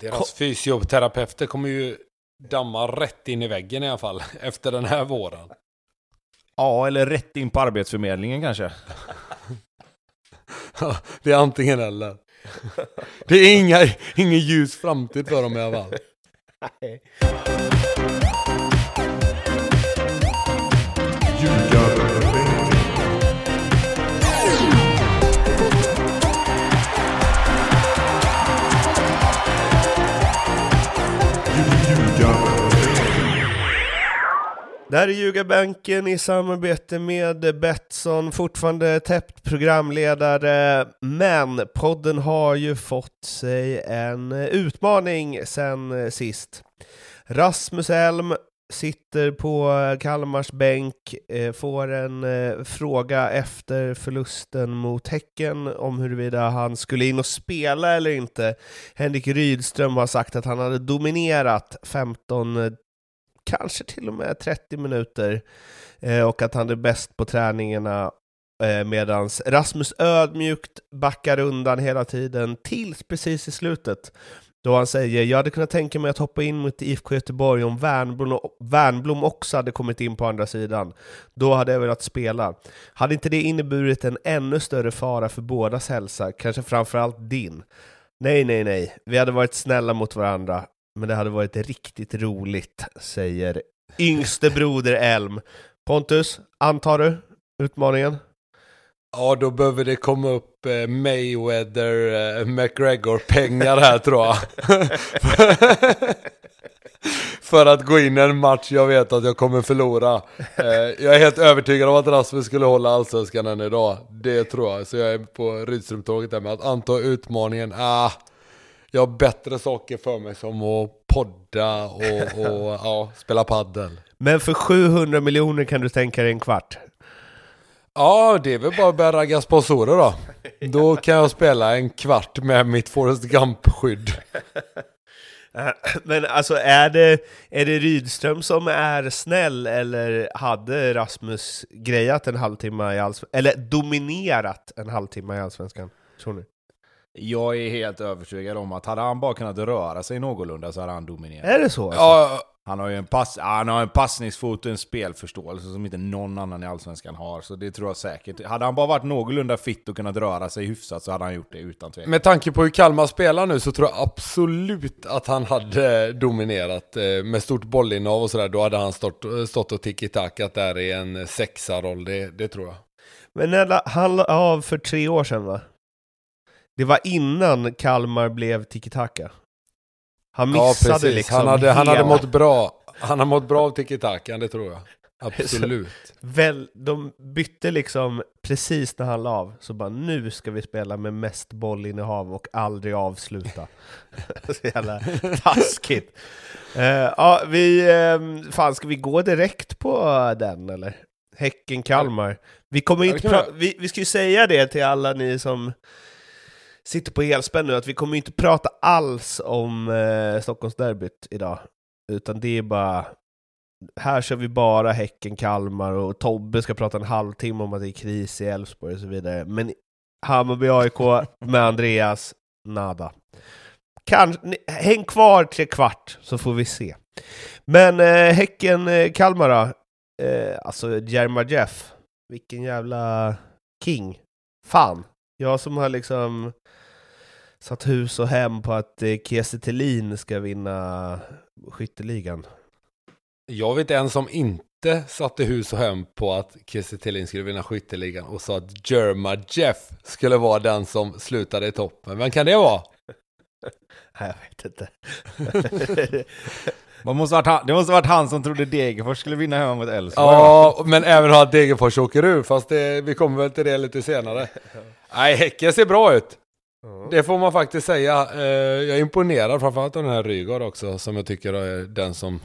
Deras fysioterapeuter kommer ju damma rätt in i väggen i alla fall efter den här våren. Ja, eller rätt in på Arbetsförmedlingen kanske. det är antingen eller. Det är inga, ingen ljus framtid för dem i alla fall. Det här är Ljugarbänken i samarbete med Betsson, fortfarande täppt programledare, men podden har ju fått sig en utmaning sen sist. Rasmus Elm sitter på Kalmars bänk, eh, får en eh, fråga efter förlusten mot Häcken om huruvida han skulle in och spela eller inte. Henrik Rydström har sagt att han hade dominerat 15 kanske till och med 30 minuter eh, och att han är bäst på träningarna eh, medan Rasmus ödmjukt backar undan hela tiden tills precis i slutet då han säger jag hade kunnat tänka mig att hoppa in mot IFK Göteborg om Värnblom, också hade kommit in på andra sidan. Då hade jag velat spela. Hade inte det inneburit en ännu större fara för bådas hälsa, kanske framförallt din? Nej, nej, nej. Vi hade varit snälla mot varandra men det hade varit riktigt roligt, säger yngste broder Elm. Pontus, antar du utmaningen? Ja, då behöver det komma upp eh, Mayweather, eh, McGregor-pengar här tror jag. För att gå in i en match jag vet att jag kommer förlora. Eh, jag är helt övertygad om att Rasmus skulle hålla allsvenskan än idag. Det tror jag. Så jag är på Rydström-tåget där med att anta utmaningen. Ah, jag har bättre saker för mig som att podda och, och ja, spela paddel. Men för 700 miljoner kan du tänka dig en kvart? Ja, det är väl bara att börja ragga sponsorer då. Då kan jag spela en kvart med mitt Forrest Gump-skydd. Men alltså är det, är det Rydström som är snäll eller hade Rasmus grejat en halvtimme i Allsvenskan? Eller dominerat en halvtimme i Allsvenskan? Tror ni? Jag är helt övertygad om att hade han bara kunnat röra sig någorlunda så hade han dominerat. Är det så? Alltså? Ja, Han har ju en, pass, han har en passningsfot och en spelförståelse som inte någon annan i Allsvenskan har, så det tror jag säkert. Hade han bara varit någorlunda fit och kunnat röra sig hyfsat så hade han gjort det utan tvekan. med tanke på hur Kalmar spelar nu så tror jag absolut att han hade dominerat eh, med stort bollinnehav och sådär. Då hade han stått, stått och tiki-takat där i en sexa-roll, det, det tror jag. Men när han la av för tre år sedan va? Det var innan Kalmar blev tiki-taka. Han Ja, missade precis. liksom han, hade, han hade hela- mått bra. Han har mått bra av tiki-takan, det tror jag. Absolut. Väl, de bytte liksom precis när han la av, så bara nu ska vi spela med mest bollinnehav och aldrig avsluta. så jävla taskigt. Eh, ja, vi, uh, fan ska vi gå direkt på den eller? Häcken-Kalmar. Vi kommer Ja, inte pra- vi, vi ska ju säga det till alla ni som sitter på helspänn nu, att vi kommer inte prata alls om eh, Stockholmsderbyt idag. Utan det är bara här kör vi bara Häcken-Kalmar och Tobbe ska prata en halvtimme om att det är kris i Elfsborg och så vidare. Men Hammarby-AIK med Andreas, nada. Kan, ni- häng kvar tre kvart så får vi se. Men eh, Häcken-Kalmar eh, då? Eh, alltså Jerma Jeff, vilken jävla king. Fan, jag som har liksom satt hus och hem på att eh, Kiese Thelin ska vinna skytteligan. Jag vet en som inte satte hus och hem på att Kiese Thelin skulle vinna skytteligan och sa att Jerma Jeff skulle vara den som slutade i toppen. Vem kan det vara? Nej, jag vet inte. Man måste varit han, det måste varit han som trodde Degerfors skulle vinna hemma mot Elfsborg. Ja, men även att Degerfors åker ur, fast det, vi kommer väl till det lite senare. Nej, Häcken ser bra ut. Det får man faktiskt säga. Eh, Jag är imponerad framförallt av den här Rygaard också, som jag tycker är den som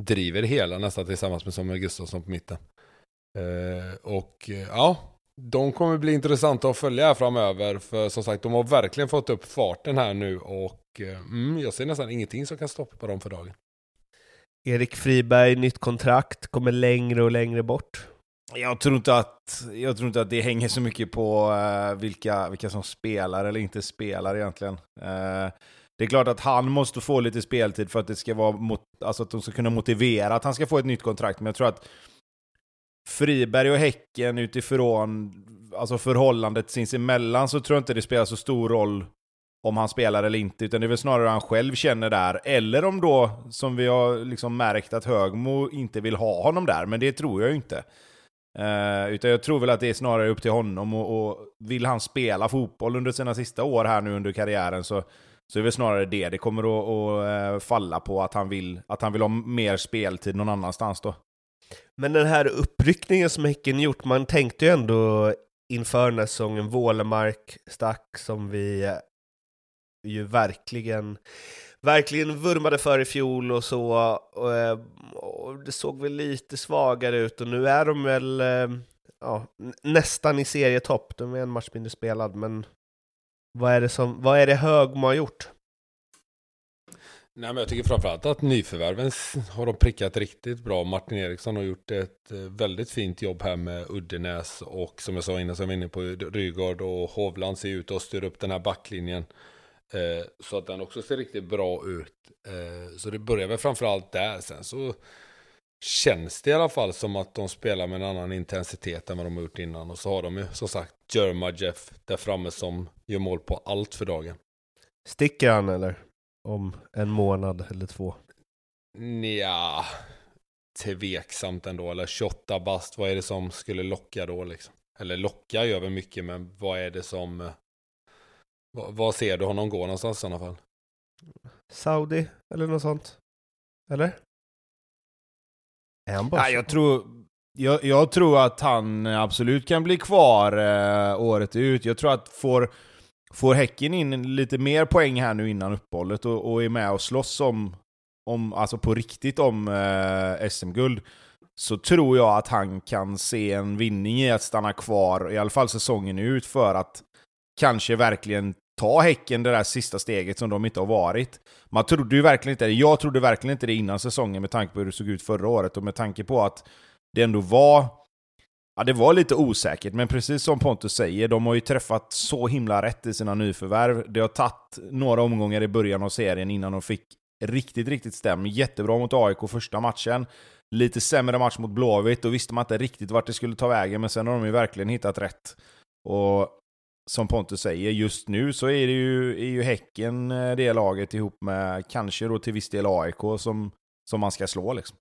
driver hela nästan tillsammans med Samuel Gustafsson på mitten. Eh, Och eh, ja, de kommer bli intressanta att följa här framöver, för som sagt, de har verkligen fått upp farten här nu och mm, jag ser nästan ingenting som kan stoppa dem för dagen. Erik Friberg, nytt kontrakt, kommer längre och längre bort. Jag tror inte att, jag tror inte att det hänger så mycket på uh, vilka, vilka som spelar eller inte spelar egentligen. Uh, Det är klart att han måste få lite speltid för att det ska vara mot, alltså att de ska kunna motivera att han ska få ett nytt kontrakt. Men jag tror att Friberg och Häcken utifrån alltså förhållandet sinsemellan så tror jag inte det spelar så stor roll om han spelar eller inte, utan det är väl snarare han själv känner där. Eller om då, som vi har liksom märkt, att Högmo inte vill ha honom där, men det tror jag ju inte. Uh, utan jag tror väl att det är snarare upp till honom, och, och, vill han spela fotboll under sina sista år här nu under karriären så, så är det väl snarare det det kommer att, att eh, falla på, att han, vill, att han vill ha mer speltid någon annanstans då. Men den här uppryckningen som Häcken gjort, man tänkte ju ändå inför den här säsongen, Vålemark stack som vi ju verkligen, verkligen vurmade för i fjol och så. Och, eh, och det såg väl lite svagare ut och nu är de väl eh, ja, nästan i serietopp. De är en match mindre spelad, men vad är det, som, vad är det Högmo har gjort? Nej, men jag tycker framförallt att nyförvärven har de prickat riktigt bra. Martin Eriksson har gjort ett eh, väldigt fint jobb här med Uddenäs och som jag sa innan så är vi inne på Rygaard och Hovland ser ut att styra upp den här backlinjen. Eh, så att den också ser riktigt bra ut. Eh, så det börjar väl framförallt där. Sen så känns det i alla fall som att de spelar med en annan intensitet än vad de har gjort innan. Och så har de ju som sagt Jerma Jeff där framme som gör mål på allt för dagen. Sticker han eller? Om en månad eller två? Nja, tveksamt ändå. Eller 28 bast, vad är det som skulle locka då liksom? Eller locka gör väl mycket, men vad är det som eh, vad ser du honom gå någonstans i sådana fall? Saudi eller något sånt? Eller? Är han bara ja, jag, tror, jag, jag, tror att han absolut kan bli kvar eh, året ut. Jag tror att får, får Häcken in lite mer poäng här nu innan uppehållet och, och är med och slåss om, om alltså på riktigt om eh, SM-guld, så tror jag att han kan se en vinning i att stanna kvar, i alla fall säsongen ut, för att kanske verkligen ta Häcken det där sista steget som de inte har varit. Man trodde ju verkligen inte det. Jag trodde verkligen inte det innan säsongen med tanke på hur det såg ut förra året och med tanke på att det ändå var Ja, det var lite osäkert, men precis som Pontus säger, de har ju träffat så himla rätt i sina nyförvärv. Det har tagit några omgångar i början av serien innan de fick riktigt, riktigt stäm. Jättebra mot AIK första matchen. Lite sämre match mot Blåvitt, då visste man inte riktigt vart det skulle ta vägen, men sen har de ju verkligen hittat rätt. Och som Pontus säger, just nu så är det ju, är ju Häcken eh, det laget ihop med kanske då till viss del AIK som, som man ska slå liksom.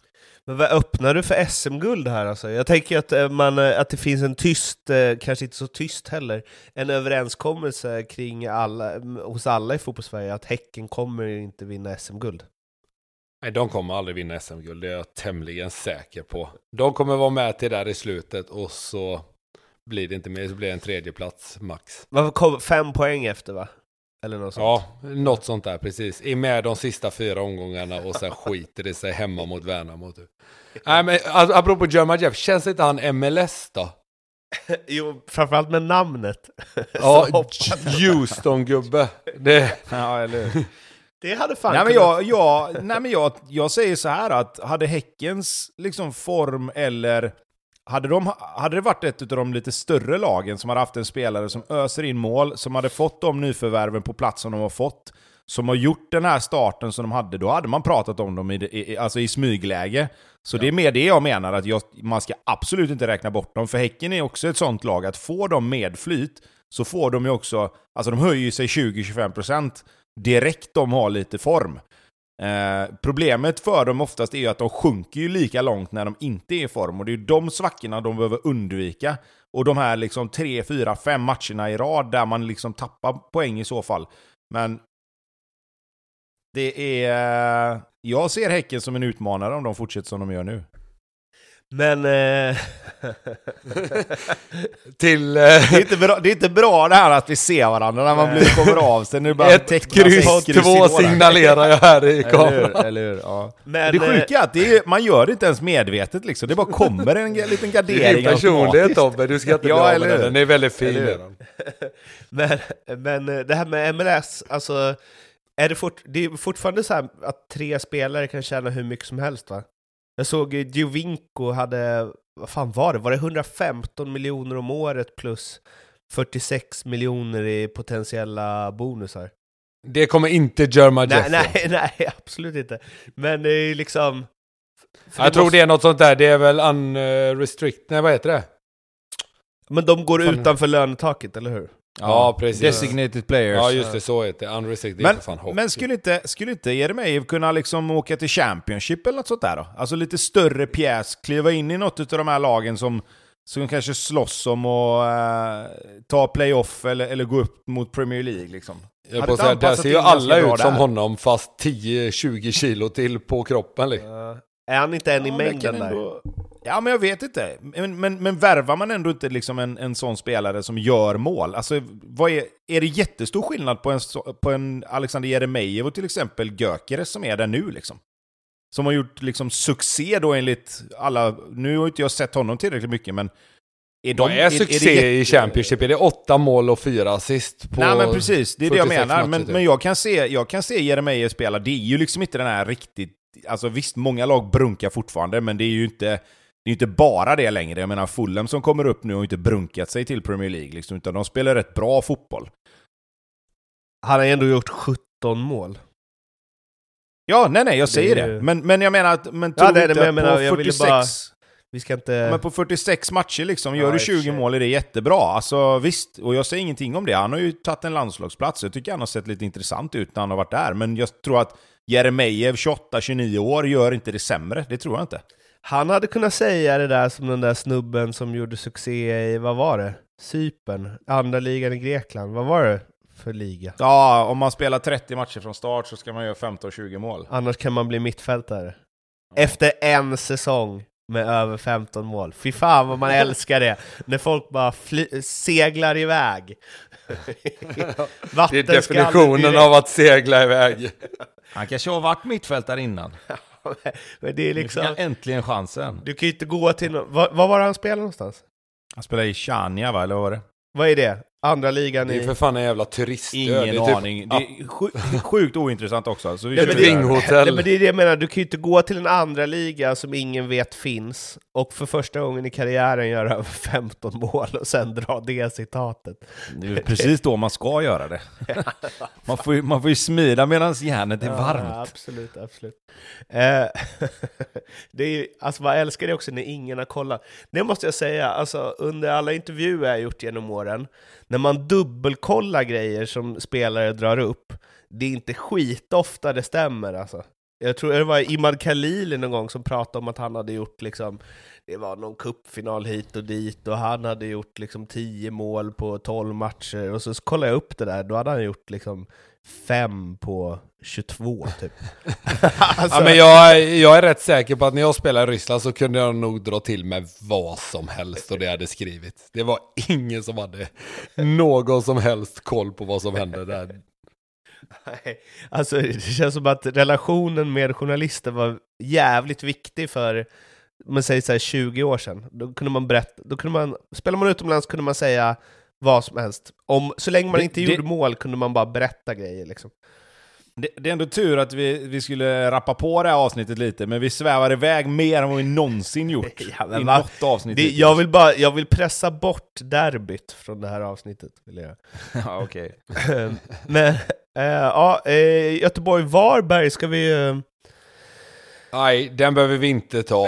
Men vad öppnar du för SM-guld här alltså? Jag tänker att, eh, man, eh, att det finns en tyst, kanske inte så tyst heller, en överenskommelse kring alla, hos alla i fotbollssverige att Häcken kommer inte vinna SM-guld. Nej, de kommer aldrig vinna SM-guld, det är jag tämligen säker på. De kommer vara med till där i slutet och så blir det inte mer, så blir det en tredje plats max. Kom, fem poäng efter va? Eller något sånt? Ja, något sånt där precis. I med de sista fyra omgångarna och sen skiter det sig hemma mot Värnamo. Typ. Nej men alltså, apropå German Jeff, känns inte han MLS då? jo, framförallt med namnet. ja, Houston-gubbe. Det... Ja, eller Det hade fan nej, men jag, jag, nej men jag, jag säger så här att hade Häckens liksom form eller hade, de, hade det varit ett av de lite större lagen som hade haft en spelare som öser in mål, som hade fått de nyförvärven på plats som de har fått, som har gjort den här starten som de hade, då hade man pratat om dem i, i, alltså i smygläge. Så ja. det är mer det jag menar, att jag, man ska absolut inte räkna bort dem, för Häcken är också ett sånt lag att får de medflyt, så får de ju också, alltså de höjer sig 20-25% direkt de har lite form. Eh, problemet för dem oftast är ju att de sjunker ju lika långt när de inte är i form och det är ju de svackorna de behöver undvika. Och de här liksom 3, 4, 5 matcherna i rad där man liksom tappar poäng i så fall. Men det är... Jag ser Häcken som en utmanare om de fortsätter som de gör nu. Men... Eh... Till... Eh... Det, är inte bra, det är inte bra det här att vi ser varandra när man blir, kommer av sig. Nu bara Ett kryss, två signalerar jag här i kameran. Eller hur, eller hur, ja. Men, det sjuka är att det är, man gör det inte ens medvetet liksom. Det bara kommer en liten gardering Det är din personlighet Tobbe, du ska inte ja, med den. Den är väldigt fin. men, men eh, det här med MLS, alltså... Är det, fort, det är fortfarande så att tre spelare kan tjäna hur mycket som helst va? Jag såg Giovinco hade, vad fan var det? Var det 115 miljoner om året plus 46 miljoner i potentiella bonusar? Det kommer inte Jerma nej, Jeffrey. nej, nej, absolut inte. Men det är liksom... Jag det tror måste... det är något sånt där, det är väl unrestricted, nej vad heter det? Men de går Fan. utanför lönetaket, eller hur? Ja, precis. Designated players. Ja, just det. Så heter det. Unrestricted. Men, fan men skulle inte, skulle inte Jeremejeff kunna liksom åka till Championship eller något sånt där då? Alltså lite större pjäs, kliva in i något av de här lagen som, som kanske slåss om att uh, ta playoff eller, eller gå upp mot Premier League liksom. Jag på säga, där ser ju alla ut som där. honom fast 10-20 kilo till på kroppen liksom. Uh, är han inte en ja, i mängden där? Ja, men jag vet inte. Men, men, men värvar man ändå inte liksom en, en sån spelare som gör mål? Alltså, vad är, är det jättestor skillnad på en, på en Alexander Jeremejeff och till exempel Gökeres som är där nu? Liksom? Som har gjort liksom, succé då enligt alla... Nu har inte jag sett honom tillräckligt mycket, men är de, vad är, är succé är jätte... i Championship? Är det åtta mål och fyra assist? På Nej men precis, det är det jag menar. Men, typ. men jag kan se, jag kan se Jeremejeff spela, det är ju liksom inte den här riktigt... Alltså visst, många lag brunkar fortfarande, men det är ju inte det är inte bara det längre. Jag menar, Fulham som kommer upp nu har inte brunkat sig till Premier League, liksom, utan de spelar rätt bra fotboll. Han har ändå gjort 17 mål. Ja, nej, nej, jag säger det. det. Men, men jag menar att, men ja, det, inte men, på 46... Bara, vi ska inte... Men på 46 matcher liksom, gör ja, du 20 mål är det jättebra. Alltså visst, och jag säger ingenting om det. Han har ju tagit en landslagsplats. Jag tycker han har sett lite intressant ut när han har varit där. Men jag tror att Jeremejeff, 28-29 år, gör inte det sämre. Det tror jag inte. Han hade kunnat säga det där som den där snubben som gjorde succé i, vad var det? Cypern, andra ligan i Grekland. Vad var det för liga? Ja, om man spelar 30 matcher från start så ska man göra 15-20 mål. Annars kan man bli mittfältare. Efter en säsong med över 15 mål. Fy fan vad man älskar det! När folk bara seglar iväg. det är definitionen av att segla iväg. Han kanske har varit mittfältare innan. men det är liksom... Nu fick han äntligen chansen. Du kan ju inte gå till någon... Var, han spelade någonstans? Han spelade i Chania va, eller vad var det? Vad är det? Andra ligan i... Det är för fan en jävla turistö. Ingen det typ... aning. Det är sjukt, sjukt ointressant också. Så vi det, är det, men det är det jag menar, du kan ju inte gå till en andra liga som ingen vet finns, och för första gången i karriären göra över 15 mål och sen dra det citatet. Det är precis då man ska göra det. man, får ju, man får ju smida medan järnet är varmt. Ja, absolut, absolut. Eh, det är, alltså man älskar det också när ingen har kollat. Det måste jag säga, alltså under alla intervjuer jag gjort genom åren, när man dubbelkollar grejer som spelare drar upp, det är inte skitofta det stämmer alltså. Jag tror det var Imad Khalili någon gång som pratade om att han hade gjort liksom, det var någon kuppfinal hit och dit och han hade gjort liksom 10 mål på 12 matcher och så kollade jag upp det där, då hade han gjort liksom 5 på 22 typ. alltså. ja, men jag, jag är rätt säker på att när jag spelade i Ryssland så kunde jag nog dra till med vad som helst och det hade skrivit. Det var ingen som hade någon som helst koll på vad som hände där. Nej, alltså det känns som att relationen med journalister var jävligt viktig för man säger så här 20 år sedan. Då kunde man berätta, då kunde man, spelar man utomlands kunde man säga vad som helst. Om, så länge man det, inte det, gjorde mål kunde man bara berätta grejer liksom. Det, det, är ändå tur att vi, vi skulle rappa på det här avsnittet lite, men vi svävar iväg mer än vad vi någonsin gjort ja, i va? något avsnitt. Det, jag, vill bara, jag vill pressa bort derbyt från det här avsnittet. Vill jag. ja, okej. men, äh, ja, äh, Göteborg-Varberg ska vi... Äh... Nej, den behöver vi inte ta.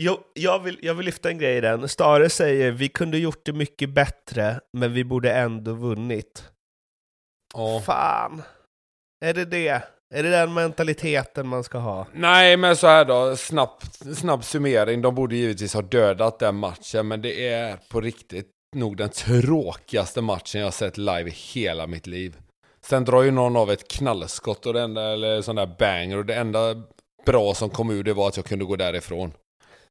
Jo, jag, vill, jag vill lyfta en grej i den. Stare säger vi kunde gjort det mycket bättre, men vi borde ändå vunnit. Ja. Fan. Är det det? Är det den mentaliteten man ska ha? Nej, men så här då, snabb, snabb summering. De borde givetvis ha dödat den matchen, men det är på riktigt nog den tråkigaste matchen jag sett live i hela mitt liv. Sen drar ju någon av ett knallskott och det enda, eller sån där banger, och det enda bra som kom ur det var att jag kunde gå därifrån.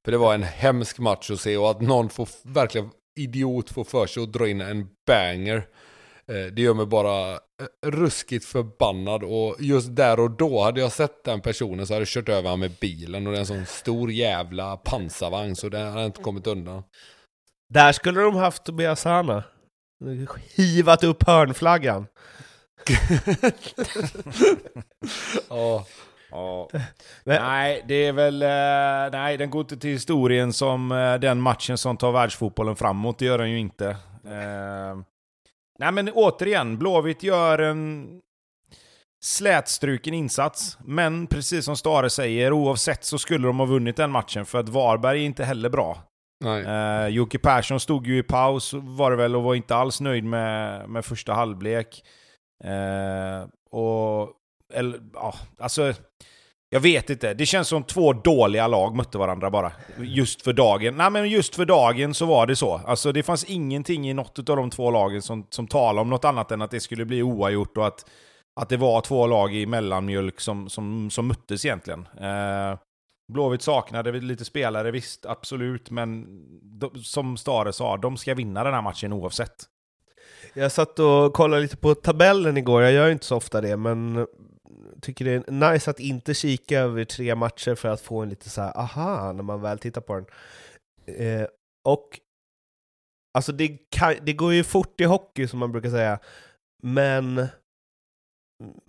För det var en hemsk match att se och att någon får verkligen idiot får för sig att dra in en banger. Eh, det gör mig bara eh, ruskigt förbannad och just där och då hade jag sett den personen så hade jag kört över honom med bilen och det är en sån stor jävla pansarvagn så den hade inte kommit undan. Där skulle de haft Tobias Hanna. Hivat upp hörnflaggan. ja. Ja. nej, det är väl... Eh, nej, den går inte till historien som den matchen som tar världsfotbollen framåt. Det gör den ju inte. Nej men återigen, Blåvitt gör en... slätstruken insats, men precis som Stare säger, oavsett så skulle de ha vunnit den matchen, för att Varberg är inte heller bra. Nej. Eh, Jocke Persson stod ju i paus, var det väl, och var inte alls nöjd med, med första halvlek. Eh, och, eller, ja, alltså... Jag vet inte, det känns som två dåliga lag mötte varandra bara. Just för dagen. Nej men just för dagen så var det så. Alltså det fanns ingenting i något av de två lagen som, som talade om något annat än att det skulle bli oavgjort och att, att det var två lag i mellanmjölk som, som, som möttes egentligen. Eh, Blåvitt saknade lite spelare, visst, absolut, men de, som Stare sa, de ska vinna den här matchen oavsett. Jag satt och kollade lite på tabellen igår, jag gör inte så ofta det, men tycker det är nice att inte kika över tre matcher för att få en lite så här, aha, när man väl tittar på den. Eh, och alltså det, kan, det går ju fort i hockey som man brukar säga, men mm,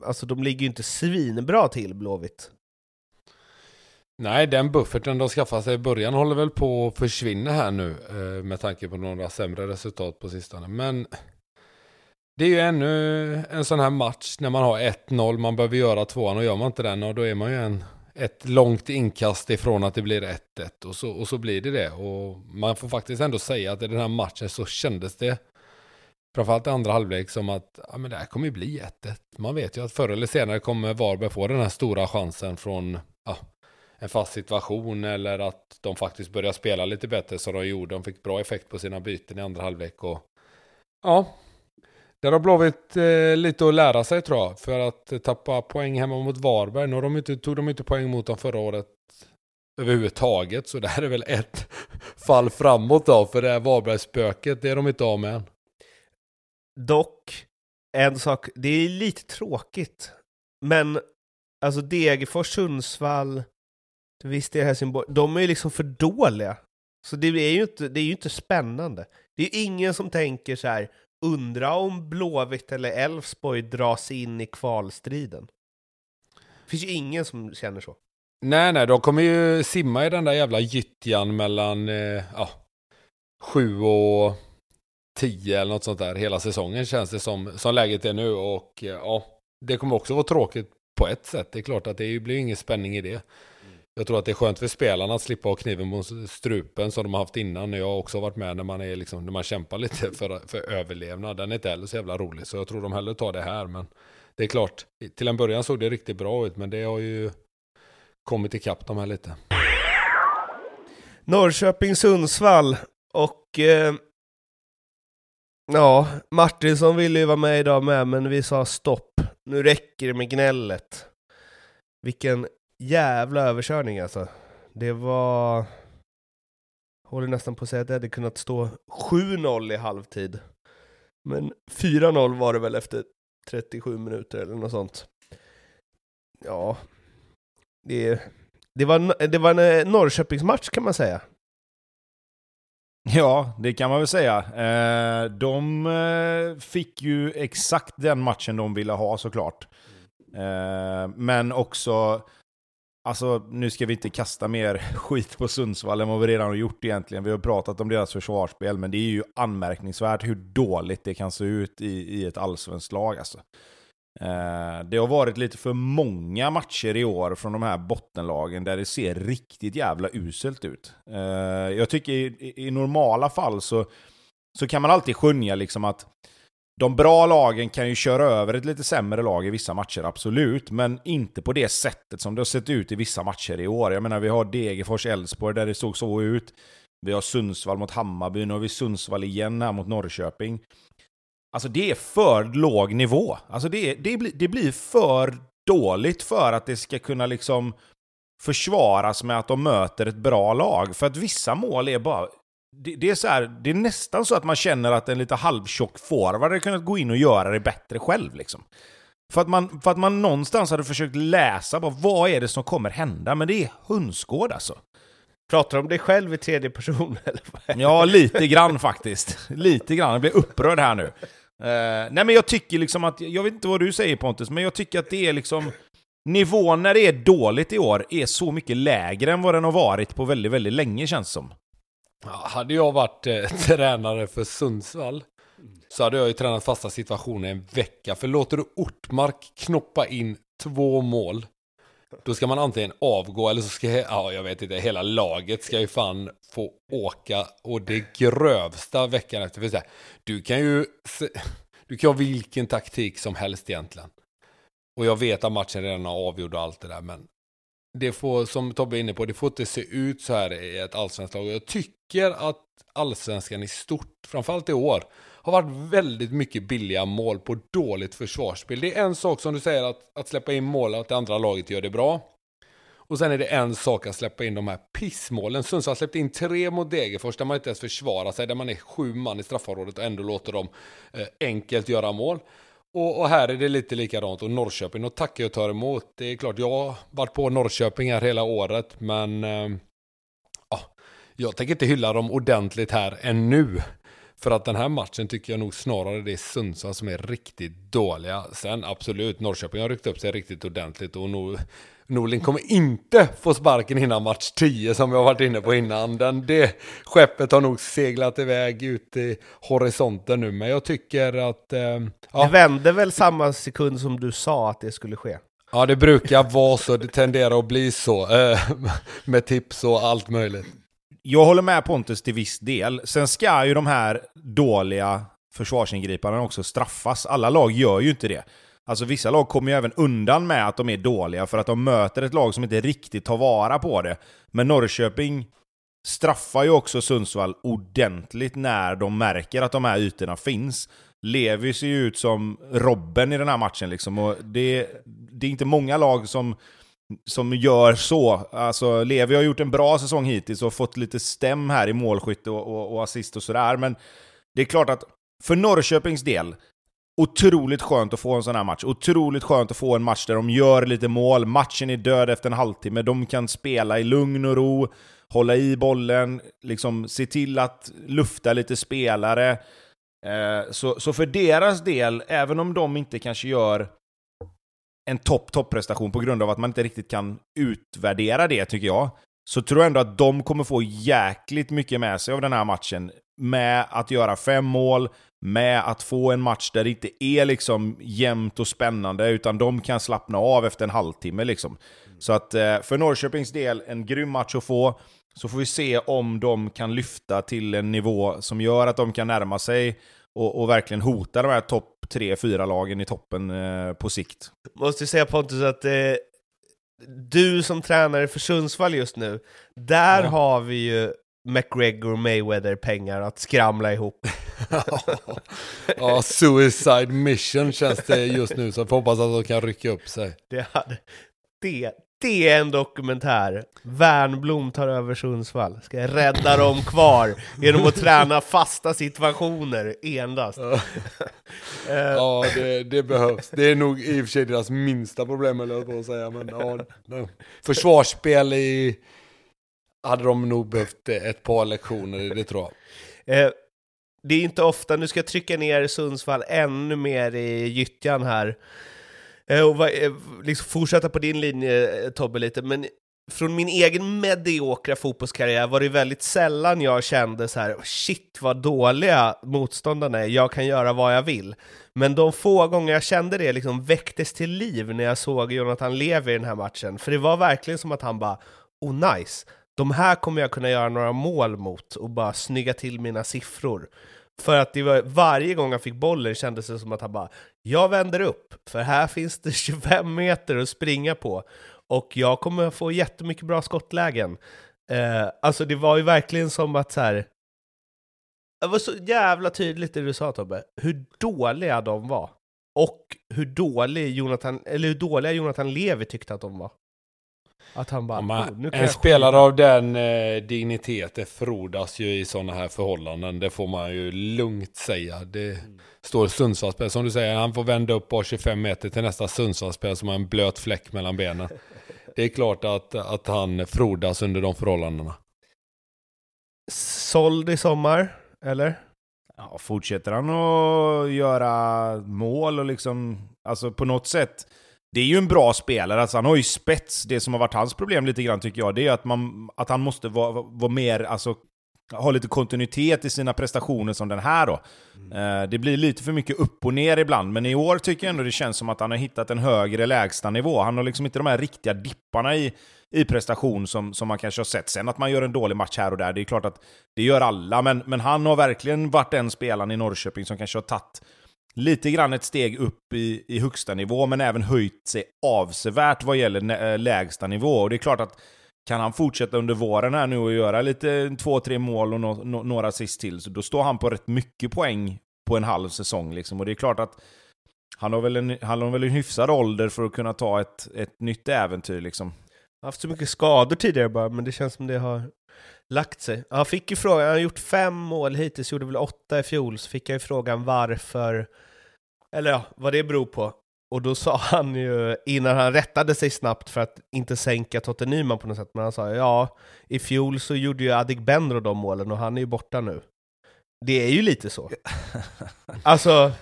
alltså de ligger ju inte svinbra till Blåvitt. Nej, den bufferten de skaffade sig i början håller väl på att försvinna här nu eh, med tanke på några sämre resultat på sistone. Men det är ju ännu en sån här match när man har 1-0, man behöver göra tvåan och gör man inte den och då är man ju en, ett långt inkast ifrån att det blir 1-1 och så, och så blir det det. Och man får faktiskt ändå säga att i den här matchen så kändes det framförallt i andra halvlek som att ja, men det här kommer ju bli 1-1. Man vet ju att förr eller senare kommer Varberg få den här stora chansen från ja, en fast situation eller att de faktiskt börjar spela lite bättre som de gjorde. De fick bra effekt på sina byten i andra halvlek och ja, där har Blåvitt eh, lite att lära sig tror jag. För att tappa poäng hemma mot Varberg. Nu de inte, tog de inte poäng mot dem förra året överhuvudtaget. Så det här är väl ett fall framåt då. För det här Varbergsspöket, det är de inte av med än. Dock, en sak, det är lite tråkigt. Men alltså Degerfors, Sundsvall, visst det är Helsingborg, de är ju liksom för dåliga. Så det är ju inte, det är ju inte spännande. Det är ju ingen som tänker så här, undra om Blåvitt eller Elfsborg dras in i kvalstriden. Det finns ju ingen som känner så. Nej, nej, de kommer ju simma i den där jävla gyttjan mellan eh, ja, sju och tio eller något sånt där hela säsongen känns det som, som läget är nu och eh, ja, det kommer också vara tråkigt på ett sätt. Det är klart att det blir ingen spänning i det. Jag tror att det är skönt för spelarna att slippa ha kniven mot strupen som de har haft innan. Jag har också varit med när man, är liksom, när man kämpar lite för, för överlevnad. Den är inte heller så jävla rolig. Så jag tror de hellre tar det här. Men det är klart, till en början såg det riktigt bra ut. Men det har ju kommit ikapp de här lite. Norrköping-Sundsvall och eh, ja, Martinsson ville ju vara med idag med, men vi sa stopp. Nu räcker det med gnället. Vilken jävla överkörning alltså. Det var... Håller nästan på att säga att det hade kunnat stå 7-0 i halvtid. Men 4-0 var det väl efter 37 minuter eller något sånt. Ja, det, det, var, det var en eh, Norrköpingsmatch kan man säga. Ja, det kan man väl säga. Eh, de eh, fick ju exakt den matchen de ville ha såklart. Men också Alltså, nu ska vi inte kasta mer skit på Sundsvall än vad vi redan har gjort egentligen. Vi har pratat om deras försvarsspel, men det är ju anmärkningsvärt hur dåligt det kan se ut i, i ett allsvenskt lag. Alltså. Eh, det har varit lite för många matcher i år från de här bottenlagen där det ser riktigt jävla uselt ut. Eh, jag tycker i, i, normala fall så, så kan man alltid skönja liksom att de bra lagen kan ju köra över ett lite sämre lag i vissa matcher, absolut. Men inte på det sättet som det har sett ut i vissa matcher i år. Jag menar, vi har Degerfors, Elfsborg där det såg så ut. Vi har Sundsvall mot Hammarby, nu har vi Sundsvall igen här mot Norrköping. Alltså det är för låg nivå. Alltså det, det, blir, det blir för dåligt för att det ska kunna liksom försvaras med att de möter ett bra lag. För att vissa mål är bara det, det, är så här, det är nästan så att man känner att en lite halvtjock forward hade kunnat gå in och göra det bättre själv. Liksom. För, att man, för att man någonstans hade försökt läsa bara, vad är det som kommer hända, men det är hönsgård alltså. Pratar du om dig själv i tredje person? Eller vad ja, lite grann faktiskt. Lite grann. Jag blir upprörd här nu. Uh, nej men jag tycker liksom att, jag vet inte vad du säger Pontus, men jag tycker att det är liksom... Nivån när det är dåligt i år är så mycket lägre än vad den har varit på väldigt, väldigt länge känns som. Ja, hade jag varit eh, tränare för Sundsvall så hade jag ju tränat fasta situationer en vecka. För låter du Ortmark knoppa in två mål, då ska man antingen avgå eller så ska, ja jag vet inte, hela laget ska ju fan få åka och det grövsta veckan efter. För så här, du kan ju, du kan ha vilken taktik som helst egentligen. Och jag vet att matchen redan är avgjord och allt det där, men det får, som Tobbe är inne på, det får inte se ut så här i ett allsvenskt lag. Jag tycker att allsvenskan i stort, framförallt i år, har varit väldigt mycket billiga mål på dåligt försvarsspel. Det är en sak som du säger att, att släppa in mål, att det andra laget gör det bra. Och sen är det en sak att släppa in de här pissmålen. Sundsvall släppte in tre mot Degerfors där man inte ens försvarar sig, där man är sju man i straffområdet och ändå låter dem eh, enkelt göra mål. Och, och, här är det lite likadant och Norrköping, och tackar och tar emot. Det är klart, jag har varit på Norrköping här hela året, men eh, jag tänker inte hylla dem ordentligt här ännu. För att den här matchen tycker jag nog snarare det är Sundsvall som är riktigt dåliga. Sen absolut, Norrköping har ryckt upp sig riktigt ordentligt och nog Norling kommer inte få sparken innan match 10 som jag varit inne på innan. Den, det skeppet har nog seglat iväg ut i horisonten nu, men jag tycker att... Eh, ja. Det vände väl samma sekund som du sa att det skulle ske? Ja, det brukar vara så. Det tenderar att bli så. Eh, med tips och allt möjligt. Jag håller med Pontus till viss del. Sen ska ju de här dåliga försvarsingripandena också straffas. Alla lag gör ju inte det. Alltså vissa lag kommer ju även undan med att de är dåliga för att de möter ett lag som inte riktigt tar vara på det. Men Norrköping straffar ju också Sundsvall ordentligt när de märker att de här ytorna finns. Levi ser ju ut som Robben i den här matchen liksom. Och det, det är inte många lag som, som gör så. Alltså, Levi har gjort en bra säsong hittills och fått lite stäm här i målskytte och, och, och assist och sådär. Men det är klart att för Norrköpings del, Otroligt skönt att få en sån här match. Otroligt skönt att få en match där de gör lite mål. Matchen är död efter en halvtimme. De kan spela i lugn och ro, hålla i bollen, liksom se till att lufta lite spelare. Eh, så, så för deras del, även om de inte kanske gör en topp-topp-prestation på grund av att man inte riktigt kan utvärdera det, tycker jag, så tror jag ändå att de kommer få jäkligt mycket med sig av den här matchen. Med att göra fem mål, med att få en match där det inte är liksom jämnt och spännande, utan de kan slappna av efter en halvtimme. Liksom. Så att eh, för Norrköpings del, en grym match att få. Så får vi se om de kan lyfta till en nivå som gör att de kan närma sig och, och verkligen hota de här topp 3-4 lagen i toppen eh, på sikt. Måste säga Pontus att eh, du som tränare för Sundsvall just nu, där ja. har vi ju McGregor Mayweather pengar att skramla ihop. ja, suicide mission känns det just nu, så jag hoppas att de kan rycka upp sig. Det, hade, det, det är en dokumentär. Wernblom tar över Sundsvall. Ska rädda dem kvar genom att träna fasta situationer endast. ja, det, det, behövs. Det är nog i och för sig deras minsta problem, eller på att säga. Men ja, försvarsspel i hade de nog behövt ett par lektioner, det tror jag. Eh, det är inte ofta, nu ska jag trycka ner Sundsvall ännu mer i gyttjan här. Eh, och eh, liksom fortsätta på din linje eh, Tobbe lite, men från min egen mediokra fotbollskarriär var det väldigt sällan jag kände så här, shit vad dåliga motståndarna är, jag kan göra vad jag vill. Men de få gånger jag kände det liksom väcktes till liv när jag såg Jonathan Levi i den här matchen, för det var verkligen som att han bara, oh nice, de här kommer jag kunna göra några mål mot och bara snygga till mina siffror. För att det var, varje gång han fick bollen kändes det som att han bara jag vänder upp, för här finns det 25 meter att springa på och jag kommer få jättemycket bra skottlägen. Eh, alltså det var ju verkligen som att så här, Det var så jävla tydligt det du sa Tobbe, hur dåliga de var. Och hur, dålig Jonathan, eller hur dåliga Jonathan Levi tyckte att de var. Att han bara, man, oh, En spelare av den eh, digniteten frodas ju i sådana här förhållanden. Det får man ju lugnt säga. Det mm. står Sundsvallsspel, som du säger, han får vända upp bara 25 meter till nästa Sundsvallsspel som har en blöt fläck mellan benen. det är klart att, att han frodas under de förhållandena. Såld i sommar, eller? Ja, fortsätter han att göra mål och liksom, alltså på något sätt det är ju en bra spelare, alltså han har ju spets. Det som har varit hans problem lite grann tycker jag, det är att, man, att han måste vara, vara mer alltså, ha lite kontinuitet i sina prestationer som den här då. Mm. Det blir lite för mycket upp och ner ibland, men i år tycker jag ändå det känns som att han har hittat en högre lägstanivå. Han har liksom inte de här riktiga dipparna i, i prestation som, som man kanske har sett. Sen att man gör en dålig match här och där, det är klart att det gör alla, men, men han har verkligen varit den spelaren i Norrköping som kanske har tagit lite grann ett steg upp i, i högsta nivå, men även höjt sig avsevärt vad gäller eh, lägsta nivå. Och det är klart att kan han fortsätta under våren här nu och göra lite två, tre mål och no, no, några sist till, så då står han på rätt mycket poäng på en halv säsong. Liksom. Och det är klart att han har väl en, han har väl en hyfsad ålder för att kunna ta ett, ett nytt äventyr. Liksom. Jag har haft så mycket skador tidigare bara, men det känns som det har lagt sig. Han fick ju frågan, han har gjort fem mål hittills, gjorde väl åtta i fjol, så fick jag ju frågan varför, eller ja, vad det beror på. Och då sa han ju, innan han rättade sig snabbt för att inte sänka Totte Nyman på något sätt, men han sa ja, i fjol så gjorde ju Adegbenro de målen och han är ju borta nu. Det är ju lite så. alltså,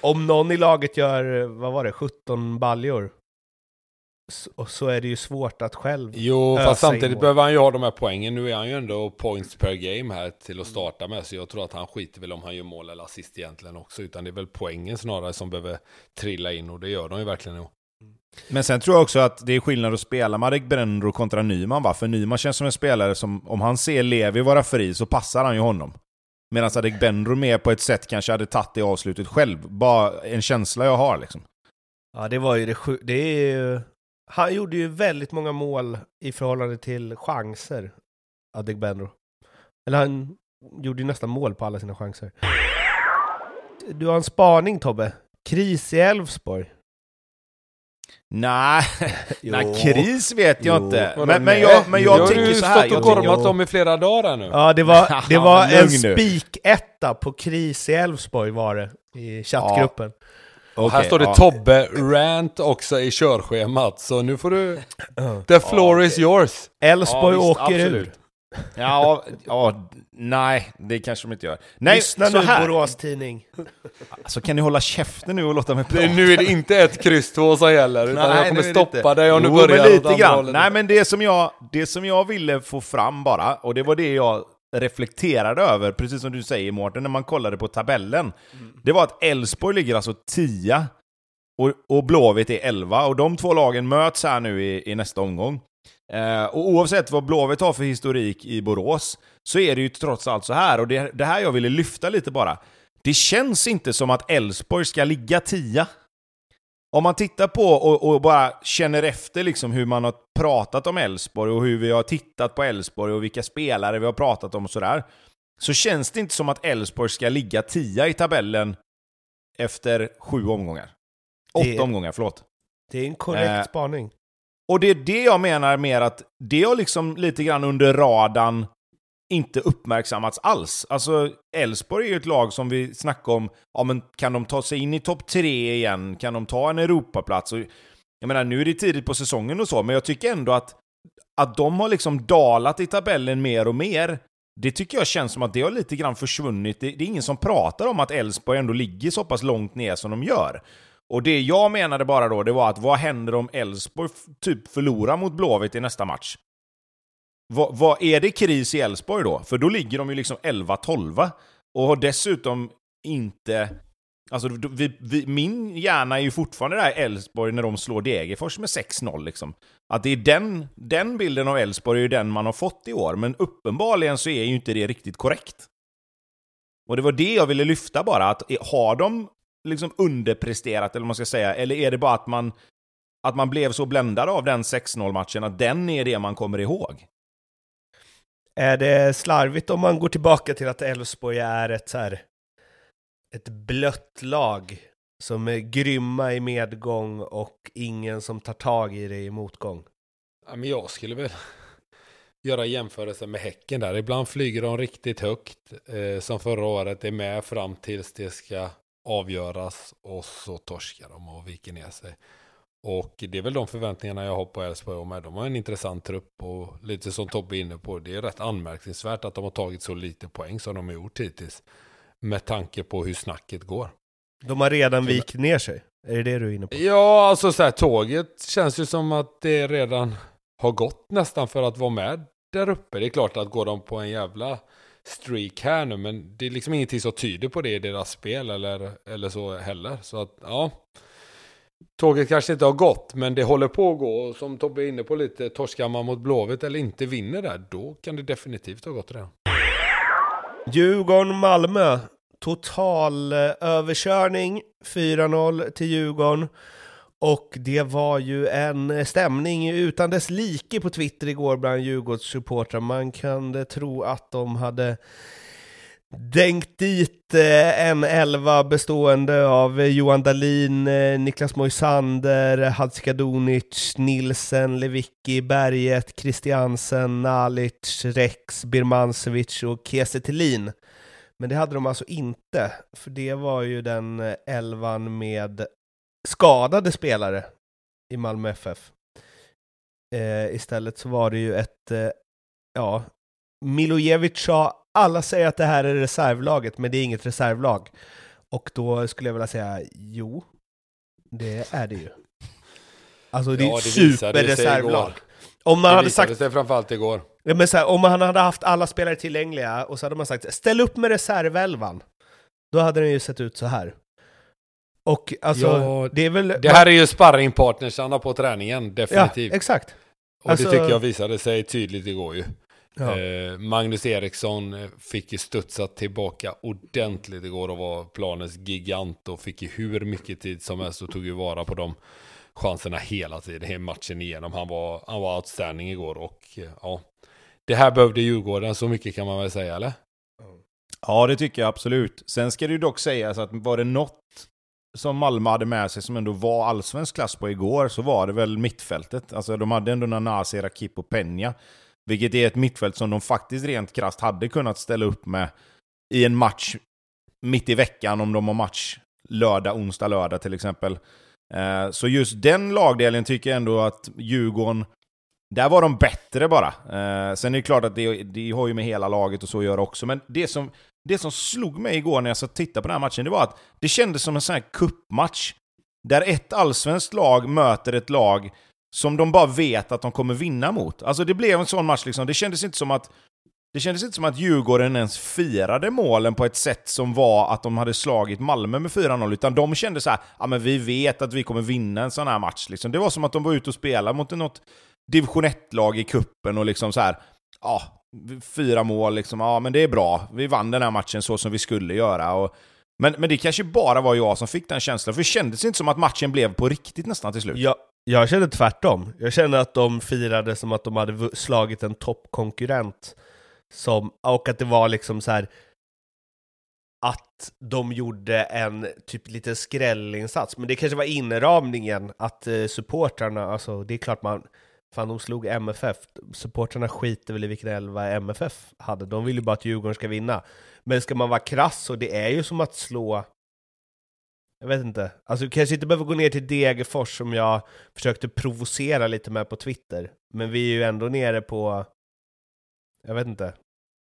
om någon i laget gör, vad var det, 17 baljor, och så är det ju svårt att själv Jo, fast samtidigt behöver han ju ha de här poängen. Nu är han ju ändå points per game här till att starta med. Så jag tror att han skiter väl om han gör mål eller assist egentligen också. Utan det är väl poängen snarare som behöver trilla in och det gör de ju verkligen nu. Men sen tror jag också att det är skillnad att spela Marek Brenro kontra Nyman va? För Nyman känns som en spelare som, om han ser Levi vara fri så passar han ju honom. Medan Adegbenro med på ett sätt kanske hade tagit det avslutet själv. Bara en känsla jag har liksom. Ja, det var ju det Det är ju han gjorde ju väldigt många mål i förhållande till chanser, Adegbenro. Eller han gjorde ju nästan mål på alla sina chanser. Du har en spaning Tobbe. Kris i Elfsborg. Nej, nej, kris vet jag jo. inte. Men, men, jag, men jag tycker så här. Du har ju stått och gormat om i flera dagar nu. Ja, det var, det var en spiketta på kris i Elfsborg var det, i chattgruppen. Ja. Och här står det ja. Tobbe Rant också i körschemat, så nu får du... The floor ja, is yours. Elfsborg ja, åker absolut. ur. Ja, ja, nej, det kanske de inte gör. Nej, Lyssna nu, här. Borås Tidning. Alltså kan ni hålla käften nu och låta mig prata? nu är det inte ett kryss två som gäller, utan nej, jag kommer stoppa dig om du börjar men lite grann. Nej, men det som, jag, det som jag ville få fram bara, och det var det jag reflekterade över, precis som du säger Mårten, när man kollade på tabellen, mm. det var att Elfsborg ligger alltså 10 och, och Blåvitt är 11, och de två lagen möts här nu i, i nästa omgång. Eh, och oavsett vad Blåvitt har för historik i Borås, så är det ju trots allt så här, och det, det här jag ville lyfta lite bara. Det känns inte som att Elfsborg ska ligga 10 om man tittar på och, och, bara känner efter liksom hur man har pratat om Elfsborg och hur vi har tittat på Elfsborg och vilka spelare vi har pratat om och sådär. Så känns det inte som att Elfsborg ska ligga tia i tabellen efter sju omgångar. Åtta det, omgångar, förlåt. Det är en korrekt eh, spaning. Och det är det jag menar med att det har liksom lite grann under radarn inte uppmärksammats alls. Alltså, Elfsborg är ju ett lag som vi snackar om, ja men kan de ta sig in i topp tre igen? Kan de ta en Europaplats? Och, jag menar, nu är det tidigt på säsongen och så, men jag tycker ändå att, att de har liksom dalat i tabellen mer och mer. Det tycker jag känns som att det har lite grann försvunnit. Det, det är ingen som pratar om att Elfsborg ändå ligger så pass långt ner som de gör. Och det jag menade bara då, det var att vad händer om Elfsborg typ förlorar mot Blåvitt i nästa match? Vad, vad, är det kris i Elfsborg då? För då ligger de ju liksom 11-12 och har dessutom inte... Alltså, vi, vi, min hjärna är ju fortfarande där Elfsborg när de slår Degerfors med 6-0 liksom. Att det är den, den bilden av Elfsborg är ju den man har fått i år, men uppenbarligen så är ju inte det riktigt korrekt. Och det var det jag ville lyfta bara, att har de liksom underpresterat, eller vad man ska säga, eller är det bara att man, att man blev så bländad av den 6-0 matchen att den är det man kommer ihåg? Är det slarvigt om man går tillbaka till att Elfsborg är ett så här, ett blött lag som är grymma i medgång och ingen som tar tag i det i motgång? Ja, men jag skulle väl göra jämförelse med Häcken där. Ibland flyger de riktigt högt, eh, som förra året, är med fram tills det ska avgöras och så torskar de och viker ner sig. Och det är väl de förväntningarna jag har på Elfsborg med. De har en intressant trupp och lite som Tobbe är inne på. Det är rätt anmärkningsvärt att de har tagit så lite poäng som de har gjort hittills. Med tanke på hur snacket går. De har redan vikt ner sig. Är det det du är inne på? Ja, alltså så här, tåget känns ju som att det redan har gått nästan för att vara med där uppe. Det är klart att går de på en jävla streak här nu, men det är liksom ingenting som tyder på det i deras spel eller, eller så heller. Så att, ja. Tåget kanske inte har gått, men det håller på att gå. Och som Tobbe är inne på lite, torskar man mot Blåvitt eller inte vinner där, då kan det definitivt ha gått redan. Djurgården-Malmö. Total eh, överkörning, 4-0 till Djurgården. Och det var ju en stämning utan dess like på Twitter igår bland Djurgårdssupportrar. Man kunde tro att de hade Dänkt dit eh, en elva bestående av eh, Johan Dahlin, eh, Niklas Moisander, Hadzikadunic, Nilsen, Levicki, Berget, Christiansen, Nalic, Rex, Birmancevic och Kiese Men det hade de alltså inte, för det var ju den elvan med skadade spelare i Malmö FF. Eh, istället så var det ju ett, eh, ja, Milojevic sa alla säger att det här är reservlaget, men det är inget reservlag. Och då skulle jag vilja säga, jo, det är det ju. Alltså det är ja, ett superreservlag. Om man det hade sagt... sig framförallt igår. Ja, men så här, om man hade haft alla spelare tillgängliga och så hade man sagt ställ upp med reservelvan. Då hade den ju sett ut så här. Och alltså, ja, det är väl... Det här är ju sparringpartnersarna på träningen, definitivt. Ja, exakt. Och alltså... det tycker jag visade sig tydligt igår ju. Ja. Eh, Magnus Eriksson eh, fick ju studsa tillbaka ordentligt igår och var planens gigant och fick ju hur mycket tid som helst och tog ju vara på de chanserna hela tiden, hela matchen igenom. Han var, han var outstanding igår och eh, ja, det här behövde Djurgården, så mycket kan man väl säga eller? Ja, det tycker jag absolut. Sen ska det ju dock sägas att var det något som Malmö hade med sig som ändå var allsvensk klass på igår så var det väl mittfältet. Alltså de hade ändå Nanasi, Rakip och Peña. Vilket är ett mittfält som de faktiskt rent krast hade kunnat ställa upp med i en match mitt i veckan om de har match lördag, onsdag, lördag till exempel. Eh, så just den lagdelen tycker jag ändå att Djurgården, där var de bättre bara. Eh, sen är det klart att det, det har ju med hela laget och så att göra också, men det som, det som slog mig igår när jag satt och tittade på den här matchen, det var att det kändes som en sån här kuppmatch där ett allsvenskt lag möter ett lag som de bara vet att de kommer vinna mot. Alltså det blev en sån match liksom. Det kändes inte som att det kändes inte som att Djurgården ens firade målen på ett sätt som var att de hade slagit Malmö med 4-0, utan de kände så här, ja men vi vet att vi kommer vinna en sån här match. Liksom. Det var som att de var ute och spelade mot något division 1-lag i kuppen och liksom så här, ja, fyra mål liksom, ja men det är bra. Vi vann den här matchen så som vi skulle göra. Och, men, men det kanske bara var jag som fick den känslan, för det kändes inte som att matchen blev på riktigt nästan till slut. Jag, jag känner tvärtom. Jag känner att de firade som att de hade slagit en toppkonkurrent. Som, och att det var liksom så här att de gjorde en typ lite skrällinsats. Men det kanske var inramningen att eh, supportrarna, alltså det är klart man, fan de slog MFF, supportrarna skiter väl i vilken elva MFF hade, de vill ju bara att Djurgården ska vinna. Men ska man vara krass, och det är ju som att slå jag vet inte. Alltså kanske inte behöver gå ner till Degerfors som jag försökte provocera lite med på Twitter. Men vi är ju ändå nere på, jag vet inte,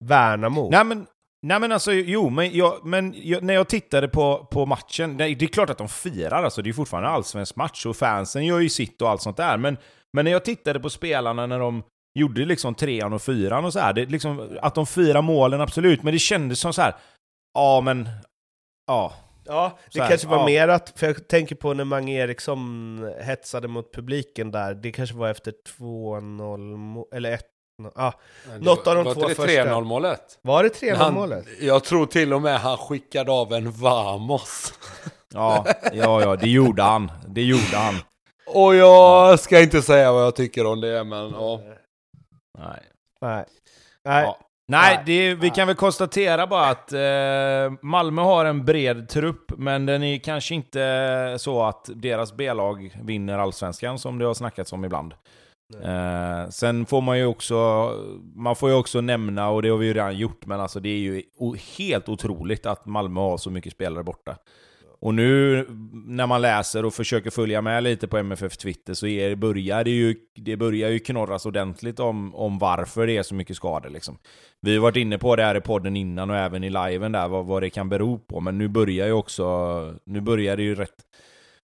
Värnamo. Nej men, nej men alltså, jo, men, jag, men jag, när jag tittade på, på matchen, det, det är klart att de firar, alltså det är fortfarande allsvensk match och fansen gör ju sitt och allt sånt där. Men, men när jag tittade på spelarna när de gjorde liksom trean och fyran och så här, det, liksom, att de firar målen absolut, men det kändes som så här, ja men, ja, Ja, det här, kanske var ja. mer att, för jag tänker på när Mange Eriksson hetsade mot publiken där, det kanske var efter 2-0, eller 1 Ah, något av de var två första. Var det 3-0 målet? Var det 3-0 målet? Jag tror till och med han skickade av en Vamos. ja, ja, ja, det gjorde han. Det gjorde han. Och jag ska inte säga vad jag tycker om det, men ja. Nej. Nej. Nej. Ja. Nej, det, vi kan väl konstatera bara att eh, Malmö har en bred trupp, men den är kanske inte så att deras B-lag vinner allsvenskan som det har snackats om ibland. Eh, sen får man ju också, man får ju också nämna, och det har vi ju redan gjort, men alltså det är ju helt otroligt att Malmö har så mycket spelare borta. Och nu när man läser och försöker följa med lite på MFF Twitter så är, börjar det ju, det börjar ju knorras ordentligt om, om varför det är så mycket skador. Liksom. Vi har varit inne på det här i podden innan och även i liven där, vad, vad det kan bero på. Men nu börjar ju också, nu börjar det ju rätt...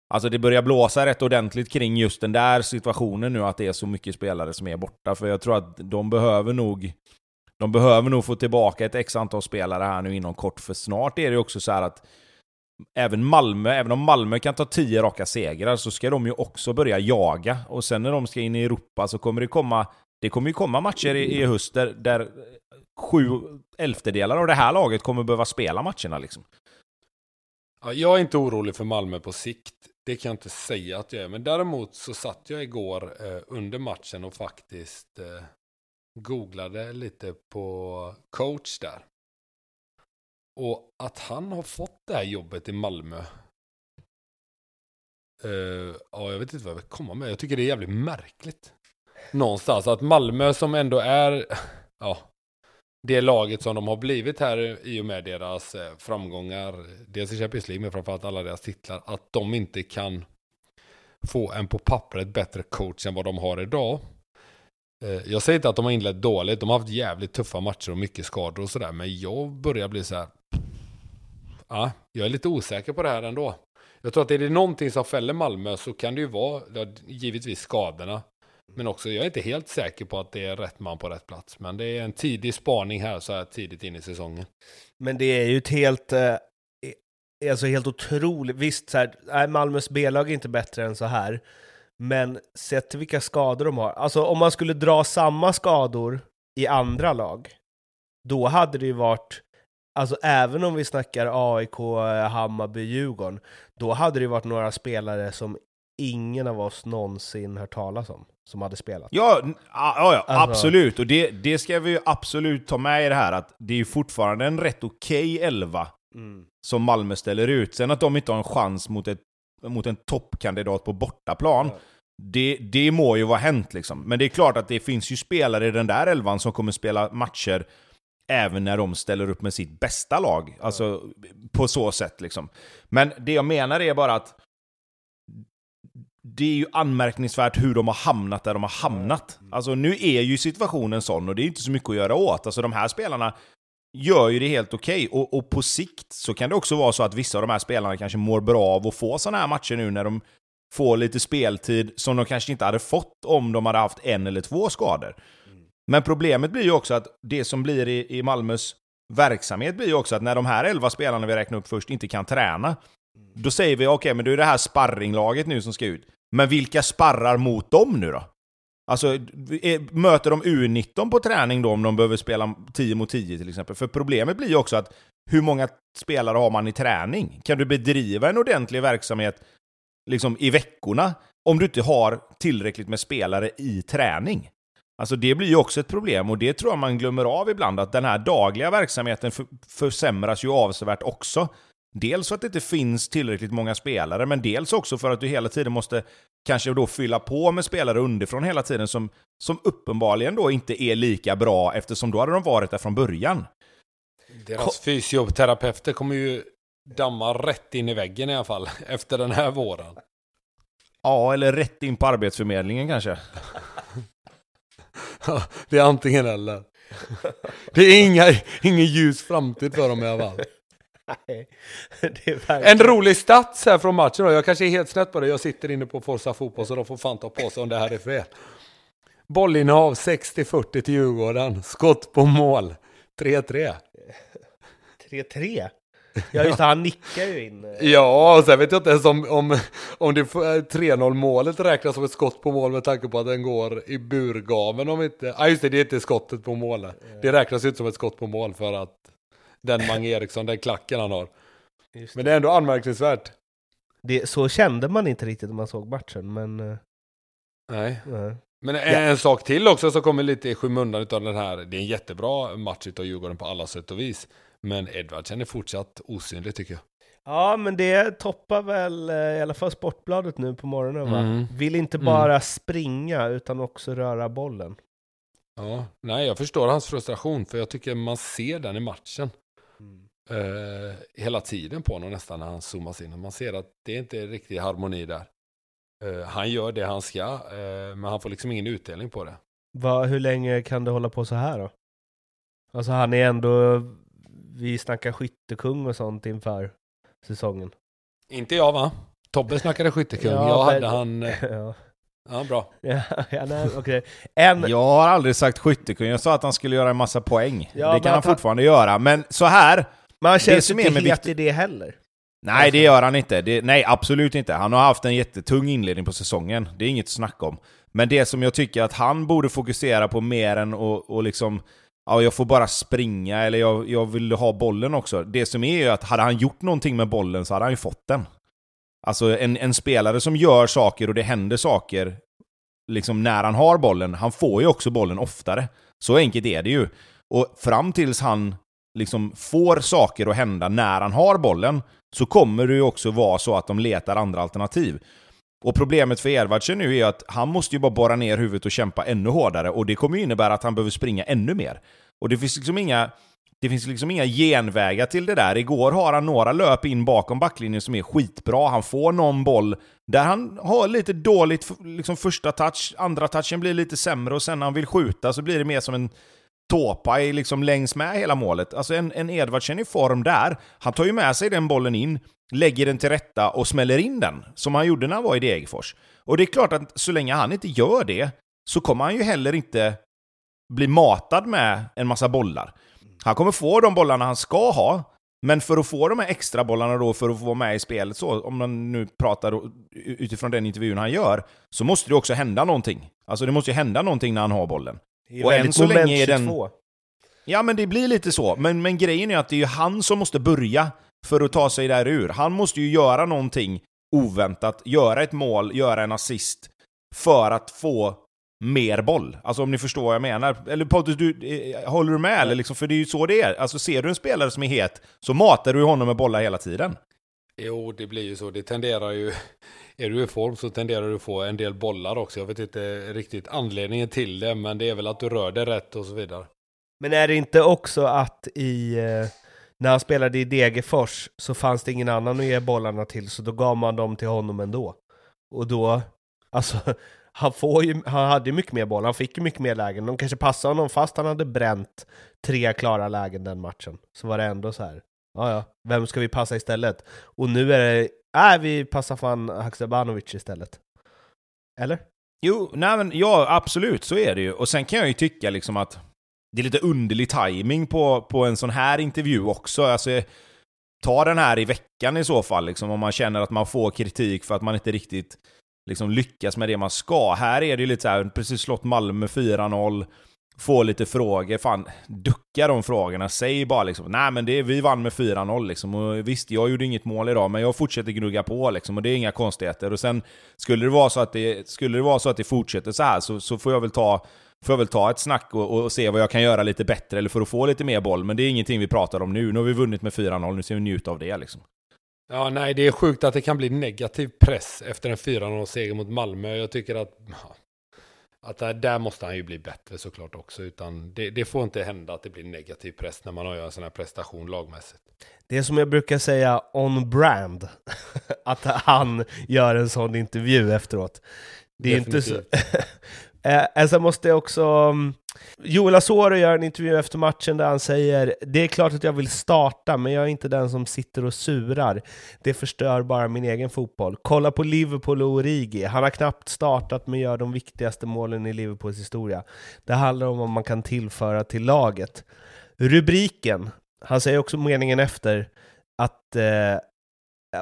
Alltså det börjar blåsa rätt ordentligt kring just den där situationen nu, att det är så mycket spelare som är borta. För jag tror att de behöver nog de behöver nog få tillbaka ett x antal spelare här nu inom kort, för snart är det också så att även Malmö, även om Malmö kan ta tio raka segrar, så ska de ju också börja jaga. Och sen när de ska in i Europa så kommer det komma, det kommer ju komma matcher i, i höst där, där sju elftedelar av det här laget kommer behöva spela matcherna liksom. Ja, jag är inte orolig för Malmö på sikt. Det kan jag inte säga att jag är. Men däremot så satt jag igår eh, under matchen och faktiskt eh, googlade lite på coach där. Och att han har fått det här jobbet i Malmö. Uh, ja, jag vet inte vad jag vill komma med. Jag tycker det är jävligt märkligt. Någonstans att Malmö som ändå är, ja, det laget som de har blivit här i och med deras eh, framgångar, dels i Champions League men framförallt alla deras titlar, att de inte kan få en på pappret bättre coach än vad de har idag. Eh, jag säger inte att de har inlett dåligt, de har haft jävligt tuffa matcher och mycket skador och sådär, men jag börjar bli så här. Ja, jag är lite osäker på det här ändå. Jag tror att är det någonting som fäller Malmö så kan det ju vara, givetvis skadorna. Men också, jag är inte helt säker på att det är rätt man på rätt plats. Men det är en tidig spaning här så här tidigt in i säsongen. Men det är ju ett helt, eh, alltså helt otroligt, visst så här, Malmös B-lag är inte bättre än så här. Men sett till vilka skador de har, alltså om man skulle dra samma skador i andra lag, då hade det ju varit, alltså även om vi snackar AIK, Hammarby, Djurgården, då hade det varit några spelare som ingen av oss någonsin hört talas om, som hade spelat. Ja, ja, ja alltså... absolut. Och det, det ska vi ju absolut ta med i det här, att det är fortfarande en rätt okej okay elva mm. som Malmö ställer ut. Sen att de inte har en chans mot, ett, mot en toppkandidat på bortaplan, ja. det, det må ju vara hänt liksom. Men det är klart att det finns ju spelare i den där elvan som kommer spela matcher även när de ställer upp med sitt bästa lag. Alltså, på så sätt liksom. Men det jag menar är bara att det är ju anmärkningsvärt hur de har hamnat där de har hamnat. Alltså nu är ju situationen sån och det är inte så mycket att göra åt. Alltså de här spelarna gör ju det helt okej. Okay. Och, och, på sikt så kan det också vara så att vissa av de här spelarna kanske mår bra av att få sådana här matcher nu när de får lite speltid som de kanske inte hade fått om de hade haft en eller två skador. Men problemet blir ju också att det som blir i, i Malmös verksamhet blir ju också att när de här elva spelarna vi räknar upp först inte kan träna, då säger vi okej, okay, men då är det här sparringlaget nu som ska ut. Men vilka sparrar mot dem nu då? Alltså, möter de U19 på träning då om de behöver spela 10 mot 10 till exempel? För problemet blir ju också att hur många spelare har man i träning? Kan du bedriva en ordentlig verksamhet liksom i veckorna om du inte har tillräckligt med spelare i träning? Alltså det blir ju också ett problem och det tror jag man glömmer av ibland att den här dagliga verksamheten försämras ju avsevärt också. Dels för att det inte finns tillräckligt många spelare, men dels också för att du hela tiden måste kanske då fylla på med spelare underifrån hela tiden som, som uppenbarligen då inte är lika bra eftersom då hade de varit där från början. Deras fysioterapeuter kommer ju damma rätt in i väggen i alla fall efter den här våren. Ja, eller rätt in på Arbetsförmedlingen kanske. det är antingen eller. Det är inga, ingen ljus framtid för dem i alla fall. en rolig stats här från matchen då. Jag kanske är helt snett på det. Jag sitter inne på Forza Fotboll så de får fan ta på sig om det här är fel. Bollinnehav 60-40 till Djurgården. Skott på mål. 3-3. 3-3? Ja just det, han nickar ju in. Ja, och sen vet jag inte ens om, om, om det 3-0 målet räknas som ett skott på mål med tanke på att den går i burgaven om inte... Ja ah, just det, det är inte skottet på målet. Det räknas ju inte som ett skott på mål för att den Mange Eriksson, den klacken han har. Det. Men det är ändå anmärkningsvärt. Det, så kände man inte riktigt när man såg matchen, men... Eh, nej. nej. Men en, ja. en, sak till också som kommer lite i skymundan av den här. Det är en jättebra match av Djurgården på alla sätt och vis. Men Edvardsen är fortsatt osynlig tycker jag. Ja, men det toppar väl eh, i alla fall Sportbladet nu på morgonen va? Mm. Vill inte mm. bara mm. springa utan också röra bollen. Ja, nej jag förstår hans frustration för jag tycker man ser den i matchen. Uh, hela tiden på honom nästan när han zoomas in. Man ser att det inte är riktig harmoni där. Uh, han gör det han ska, uh, men han får liksom ingen utdelning på det. Va, hur länge kan det hålla på så här då? Alltså han är ändå, vi snackar skyttekung och sånt inför säsongen. Inte jag va? Tobbe snackade skyttekung, ja, jag hade han... Ja. Ja, bra. ja, nej, okay. en... Jag har aldrig sagt skyttekung, jag sa att han skulle göra en massa poäng. Ja, det kan han fortfarande göra, men så här. Men han känns inte het Victor... i det heller. Nej, det gör han inte. Det, nej, absolut inte. Han har haft en jättetung inledning på säsongen. Det är inget att snacka om. Men det som jag tycker att han borde fokusera på mer än att och liksom ja, jag får bara springa eller jag, jag vill ha bollen också. Det som är ju att hade han gjort någonting med bollen så hade han ju fått den. Alltså en, en spelare som gör saker och det händer saker liksom när han har bollen, han får ju också bollen oftare. Så enkelt är det ju. Och fram tills han liksom får saker att hända när han har bollen, så kommer det ju också vara så att de letar andra alternativ. Och problemet för Edvardsen nu är att han måste ju bara borra ner huvudet och kämpa ännu hårdare, och det kommer ju innebära att han behöver springa ännu mer. Och det finns liksom inga det finns liksom inga genvägar till det där. Igår har han några löp in bakom backlinjen som är skitbra. Han får någon boll där han har lite dåligt liksom första touch, andra touchen blir lite sämre och sen när han vill skjuta så blir det mer som en tåpa liksom längs med hela målet. Alltså en, en Edvardsen i form där, han tar ju med sig den bollen in, lägger den till rätta och smäller in den, som han gjorde när han var i Degerfors. Och det är klart att så länge han inte gör det, så kommer han ju heller inte bli matad med en massa bollar. Han kommer få de bollarna han ska ha, men för att få de här extra bollarna då, för att få vara med i spelet, så, om man nu pratar utifrån den intervjun han gör, så måste det också hända någonting. Alltså det måste ju hända någonting när han har bollen. Och än så länge är den... Ja, men det blir lite så. Men, men grejen är att det är ju han som måste börja för att ta sig där ur. Han måste ju göra någonting oväntat, göra ett mål, göra en assist, för att få mer boll. Alltså om ni förstår vad jag menar. Eller Pontus, du, eh, håller du med? Eller liksom, för det är ju så det är. Alltså ser du en spelare som är het, så matar du honom med bollar hela tiden. Jo, det blir ju så. Det tenderar ju... Är du i form så tenderar du att få en del bollar också. Jag vet inte riktigt anledningen till det, men det är väl att du rör dig rätt och så vidare. Men är det inte också att i... Eh, när han spelade i Degerfors så fanns det ingen annan att ge bollarna till, så då gav man dem till honom ändå. Och då... Alltså, han, får ju, han hade ju mycket mer boll, han fick ju mycket mer lägen. De kanske passade honom fast han hade bränt tre klara lägen den matchen. Så var det ändå så här. Ja, ja, vem ska vi passa istället? Och nu är det, nej vi passar fan Haksabanovic istället. Eller? Jo, nej men ja, absolut, så är det ju. Och sen kan jag ju tycka liksom att det är lite underlig timing på, på en sån här intervju också. Alltså, ta den här i veckan i så fall, liksom, om man känner att man får kritik för att man inte riktigt liksom lyckas med det man ska. Här är det ju lite så här, precis slått Malmö 4-0, få lite frågor, fan, ducka de frågorna, säg bara liksom nej men det, vi vann med 4-0 liksom, och visst, jag gjorde inget mål idag, men jag fortsätter gnugga på liksom, och det är inga konstigheter. Och sen, skulle det vara så att det, skulle det, vara så att det fortsätter så här så, så får jag väl ta får jag väl ta ett snack och, och, se vad jag kan göra lite bättre, eller för att få lite mer boll, men det är ingenting vi pratar om nu. Nu har vi vunnit med 4-0, nu ska vi njuta av det liksom. Ja, nej, det är sjukt att det kan bli negativ press efter en 4-0-seger mot Malmö. Jag tycker att, att där, måste han ju bli bättre såklart också. Utan det, det, får inte hända att det blir negativ press när man har en sån här prestation lagmässigt. Det är som jag brukar säga on brand, att han gör en sån intervju efteråt. Det är Definitivt. inte så... Eh, sen måste jag också... Joel Asoro gör en intervju efter matchen där han säger Det är klart att jag vill starta, men jag är inte den som sitter och surar. Det förstör bara min egen fotboll. Kolla på Liverpool och Origi. Han har knappt startat, men gör de viktigaste målen i Liverpools historia. Det handlar om vad man kan tillföra till laget. Rubriken, han säger också meningen efter, att eh,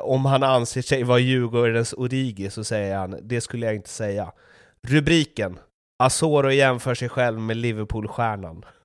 om han anser sig vara Djurgårdens Origi så säger han det skulle jag inte säga. Rubriken Asoro jämför sig själv med Liverpool-stjärnan.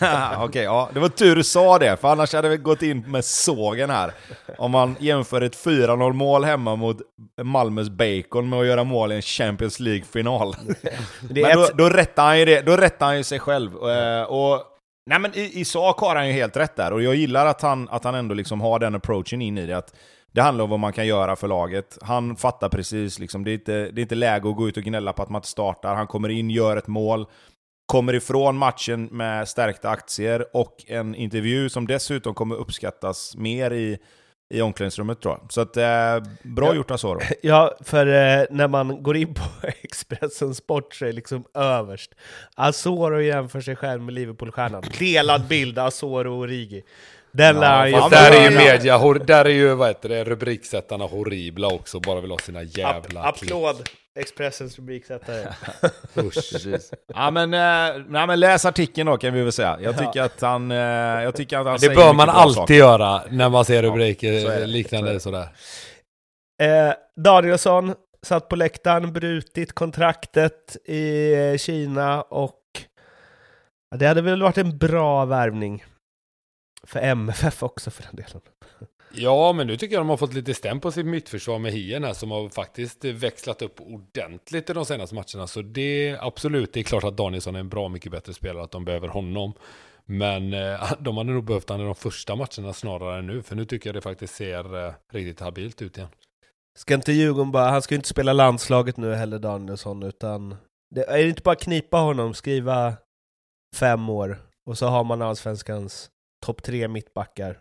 Okej, okay, ja. Det var tur du sa det, för annars hade vi gått in med sågen här. Om man jämför ett 4-0 mål hemma mot Malmös Bacon med att göra mål i en Champions League-final. Men då, då, rättar han ju det, då rättar han ju sig själv. Eh, och, nej men i, i sak har han ju helt rätt där, och jag gillar att han, att han ändå liksom har den approachen in i det. Att det handlar om vad man kan göra för laget. Han fattar precis, liksom, det, är inte, det är inte läge att gå ut och gnälla på att man inte startar. Han kommer in, gör ett mål, kommer ifrån matchen med stärkta aktier och en intervju som dessutom kommer uppskattas mer i, i omklädningsrummet tror jag. Så att, eh, bra ja, gjort Asoro. Ja, för eh, när man går in på Expressen Sport så är det liksom överst. Asoro jämför sig själv med Liverpool-stjärnan. Delad bild, Asoro och Rigi. Den ja, lär ju... Där är ju media, där är ju vad heter det, rubriksättarna horribla också, bara vill ha sina jävla App, Applåd! Expressens rubriksättare. ja, men, äh, nej, men läs artikeln då kan vi väl säga. Jag tycker ja. att han, äh, jag tycker att han Det bör man alltid saker. göra när man ser rubriker ja, så liknande så sådär. Eh, Danielsson satt på läktaren, brutit kontraktet i Kina och det hade väl varit en bra värvning. För MFF också för den delen. Ja, men nu tycker jag de har fått lite stäm på sitt mittförsvar med Hien här som har faktiskt växlat upp ordentligt i de senaste matcherna. Så det är absolut, det är klart att Danielsson är en bra mycket bättre spelare, att de behöver honom. Men eh, de hade nog behövt honom i de första matcherna snarare än nu, för nu tycker jag det faktiskt ser eh, riktigt habilt ut igen. Ska inte Djurgården bara, han ska ju inte spela landslaget nu heller Danielsson, utan det, är det inte bara knipa honom, skriva fem år, och så har man allsvenskans topp tre mittbackar.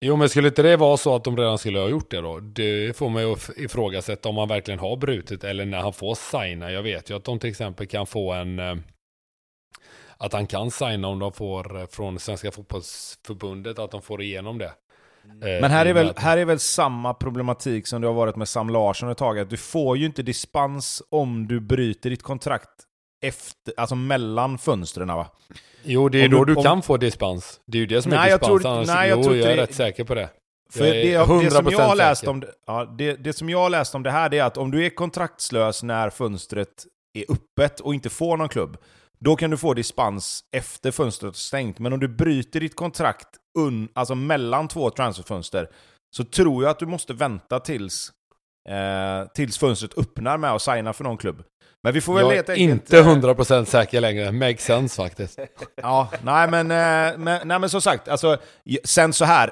Jo, men skulle inte det vara så att de redan skulle ha gjort det då? Det får man ju ifrågasätta om han verkligen har brutit eller när han får signa. Jag vet ju att de till exempel kan få en... Eh, att han kan signa om de får eh, från Svenska fotbollsförbundet, att de får igenom det. Mm. Men här är, väl, här är väl samma problematik som det har varit med Sam Larsson ett tag, att du får ju inte dispens om du bryter ditt kontrakt efter, alltså mellan fönstren va? Jo, det är om då du, om... kan få dispens. Det är ju det som nej, är dispens, jag tror, annars, nej, jag, jo, tror jag är det... rätt säker på det. För det, det, som jag läst om det, ja, det, det som jag läst om det här är att om du är kontraktslös när fönstret är öppet och inte får någon klubb, då kan du få dispens efter fönstret är stängt. Men om du bryter ditt kontrakt un, alltså mellan två transferfönster, så tror jag att du måste vänta tills, eh, tills fönstret öppnar med att signa för någon klubb. Men vi får väl jag är inte 100% eh, säker längre, makes sense faktiskt. ja, nej men, eh, men, nej men som sagt, alltså, sen så här,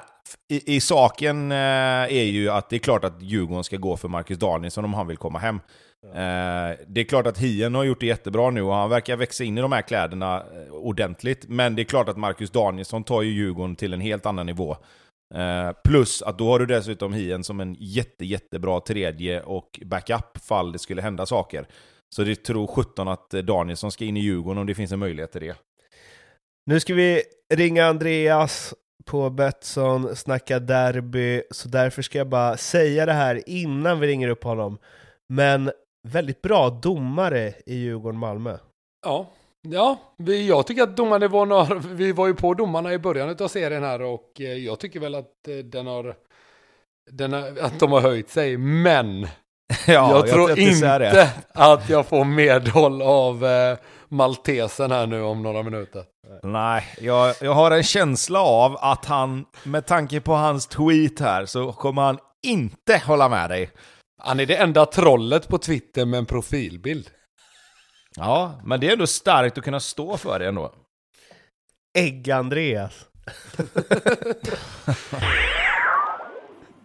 i, i saken eh, är ju att det är klart att Djurgården ska gå för Marcus Danielsson om han vill komma hem. Det är klart att Hien har gjort det jättebra nu och han verkar växa in i de här kläderna ordentligt. Men det är klart att Marcus Danielsson tar ju Djurgården till en helt annan nivå. Plus att då har du dessutom Hien som en jätte, jättebra tredje och backup fall det skulle hända saker. Så det tror 17 att Danielsson ska in i Djurgården om det finns en möjlighet till det. Nu ska vi ringa Andreas på Betsson, snacka derby, så därför ska jag bara säga det här innan vi ringer upp honom. Men väldigt bra domare i Djurgården-Malmö. Ja, ja vi, jag tycker att domarnivån har, vi var ju på domarna i början av serien här och eh, jag tycker väl att eh, den har, den har, att de har höjt sig, men ja, jag tror jag inte att jag får medhåll av eh, maltesen här nu om några minuter. Nej, jag, jag har en känsla av att han, med tanke på hans tweet här, så kommer han inte hålla med dig. Han är det enda trollet på Twitter med en profilbild. Ja, men det är ändå starkt att kunna stå för det ändå. Ägg-Andreas.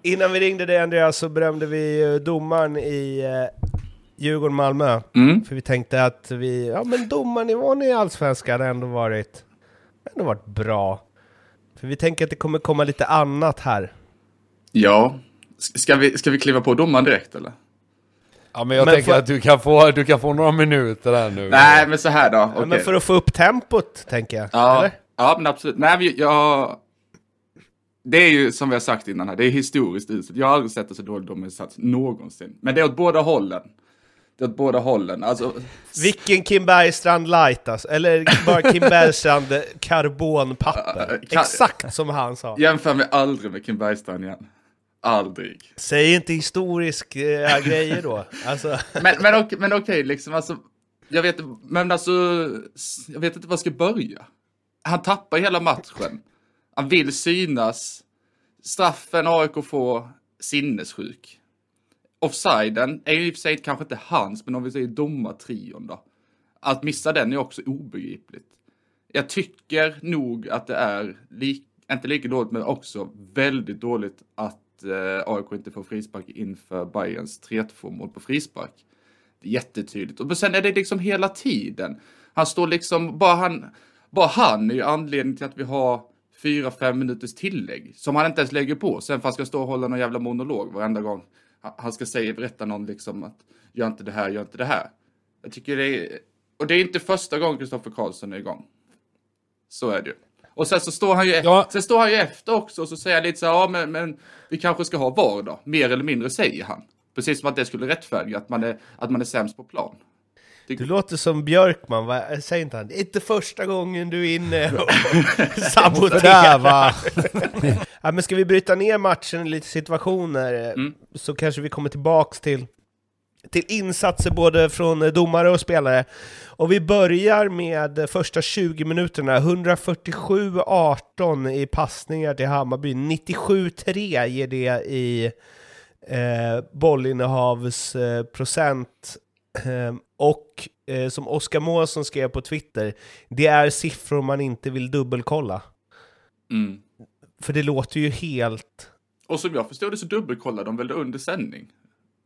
Innan vi ringde dig Andreas så berömde vi eh, domaren i eh, Djurgården-Malmö. Mm. För vi tänkte att vi, ja men domarnivån i Allsvenskan har ändå varit, ändå varit bra. För vi tänker att det kommer komma lite annat här. Ja, ska vi, ska vi kliva på domaren direkt eller? Ja men jag men tänker för... att du kan, få, du kan få några minuter här nu. Nej men så här då. Okay. Ja, men för att få upp tempot tänker jag. Ja, eller? ja men absolut. Nej, jag, det är ju som vi har sagt innan här, det är historiskt uselt. Jag har aldrig sett det så dåligt domarinsats någonsin. Men det är åt båda hållen. Det är åt båda hållen. Alltså... Vilken Kim Bergstrand light alltså. Eller bara Kim Bergstrand karbonpapper. Exakt som han sa. Jämför mig aldrig med Kim Bergstrand igen. Aldrig. Säg inte historiska grejer då. Alltså. men, men, okej, men okej, liksom alltså. Jag vet, men alltså, jag vet inte var jag ska börja. Han tappar hela matchen. Han vill synas. Straffen AIK får, sinnessjuk. Offsiden är ju i och för sig kanske inte hans, men om vi säger domartrion då. Att missa den är också obegripligt. Jag tycker nog att det är, li inte lika dåligt, men också väldigt dåligt att eh, AIK inte får frispark inför Bayerns 3-2 mål på frispark. Jättetydligt. Och sen är det liksom hela tiden. Han står liksom, bara han, bara han är ju anledningen till att vi har fyra, fem minuters tillägg som han inte ens lägger på. Sen för han ska stå och hålla någon jävla monolog varenda gång han ska säga, berätta någon liksom att gör inte det här, gör inte det här. Jag tycker det är, och det är inte första gången Kristoffer Karlsson är igång. Så är det ju. Och sen så står han ju, ja. sen står han ju efter också och så säger han lite så här, ja men, men vi kanske ska ha VAR då, mer eller mindre säger han. Precis som att det skulle rättfärdiga att man är, att man är sämst på plan. Du låter som Björkman, va? säger inte han? Det är inte första gången du är inne och saboterar. ja, men ska vi bryta ner matchen i lite situationer mm. så kanske vi kommer tillbaks till, till insatser både från domare och spelare. Och vi börjar med första 20 minuterna, 147-18 i passningar till Hammarby, 97-3 ger det i eh, bollinnehavsprocent eh, och eh, som Oskar Månsson skrev på Twitter, det är siffror man inte vill dubbelkolla. Mm. För det låter ju helt... Och som jag förstår det så dubbelkollade de väl under sändning?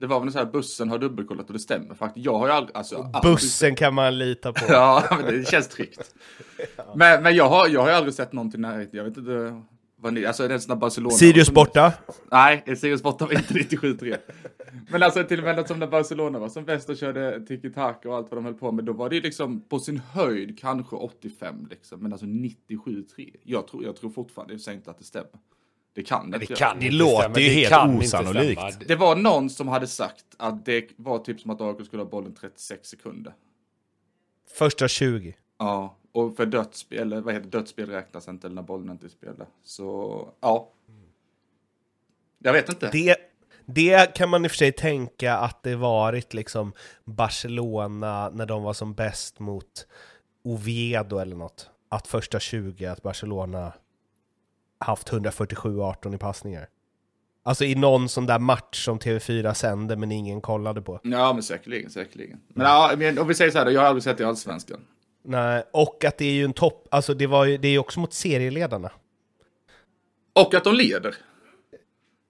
Det var väl så här bussen har dubbelkollat och det stämmer faktiskt. Jag har ju aldrig... Alltså, bussen aldrig... kan man lita på. ja, det känns tryggt. ja. Men, men jag, har, jag har ju aldrig sett någonting nära. Jag vet inte vad ni... Alltså är det sådana Barcelona... Sirius borta? Nej, Sirius borta var inte 97-3. Men alltså till och med som när Barcelona var som bäst och körde tiki-taka och allt vad de höll på med, då var det ju liksom på sin höjd kanske 85 liksom, men alltså 97-3. Jag tror, jag tror fortfarande i inte att det stämmer. Det kan det, det kan Det låter ju helt osannolikt. Det var någon som hade sagt att det var typ som att AIK skulle ha bollen 36 sekunder. Första 20. Ja, och för dödsspel, vad heter dödsspel räknas inte när bollen inte spelar. Så, ja. Jag vet inte. Det, det kan man i och för sig tänka att det varit liksom Barcelona när de var som bäst mot Oviedo eller något. Att första 20, att Barcelona haft 147-18 i passningar. Alltså i någon sån där match som TV4 sände men ingen kollade på. Ja men säkerligen, säkerligen. Men ja, om vi säger så här då, jag har aldrig sett det i Allsvenskan. Nej, och att det är ju en topp, alltså det, var ju, det är ju också mot serieledarna. Och att de leder.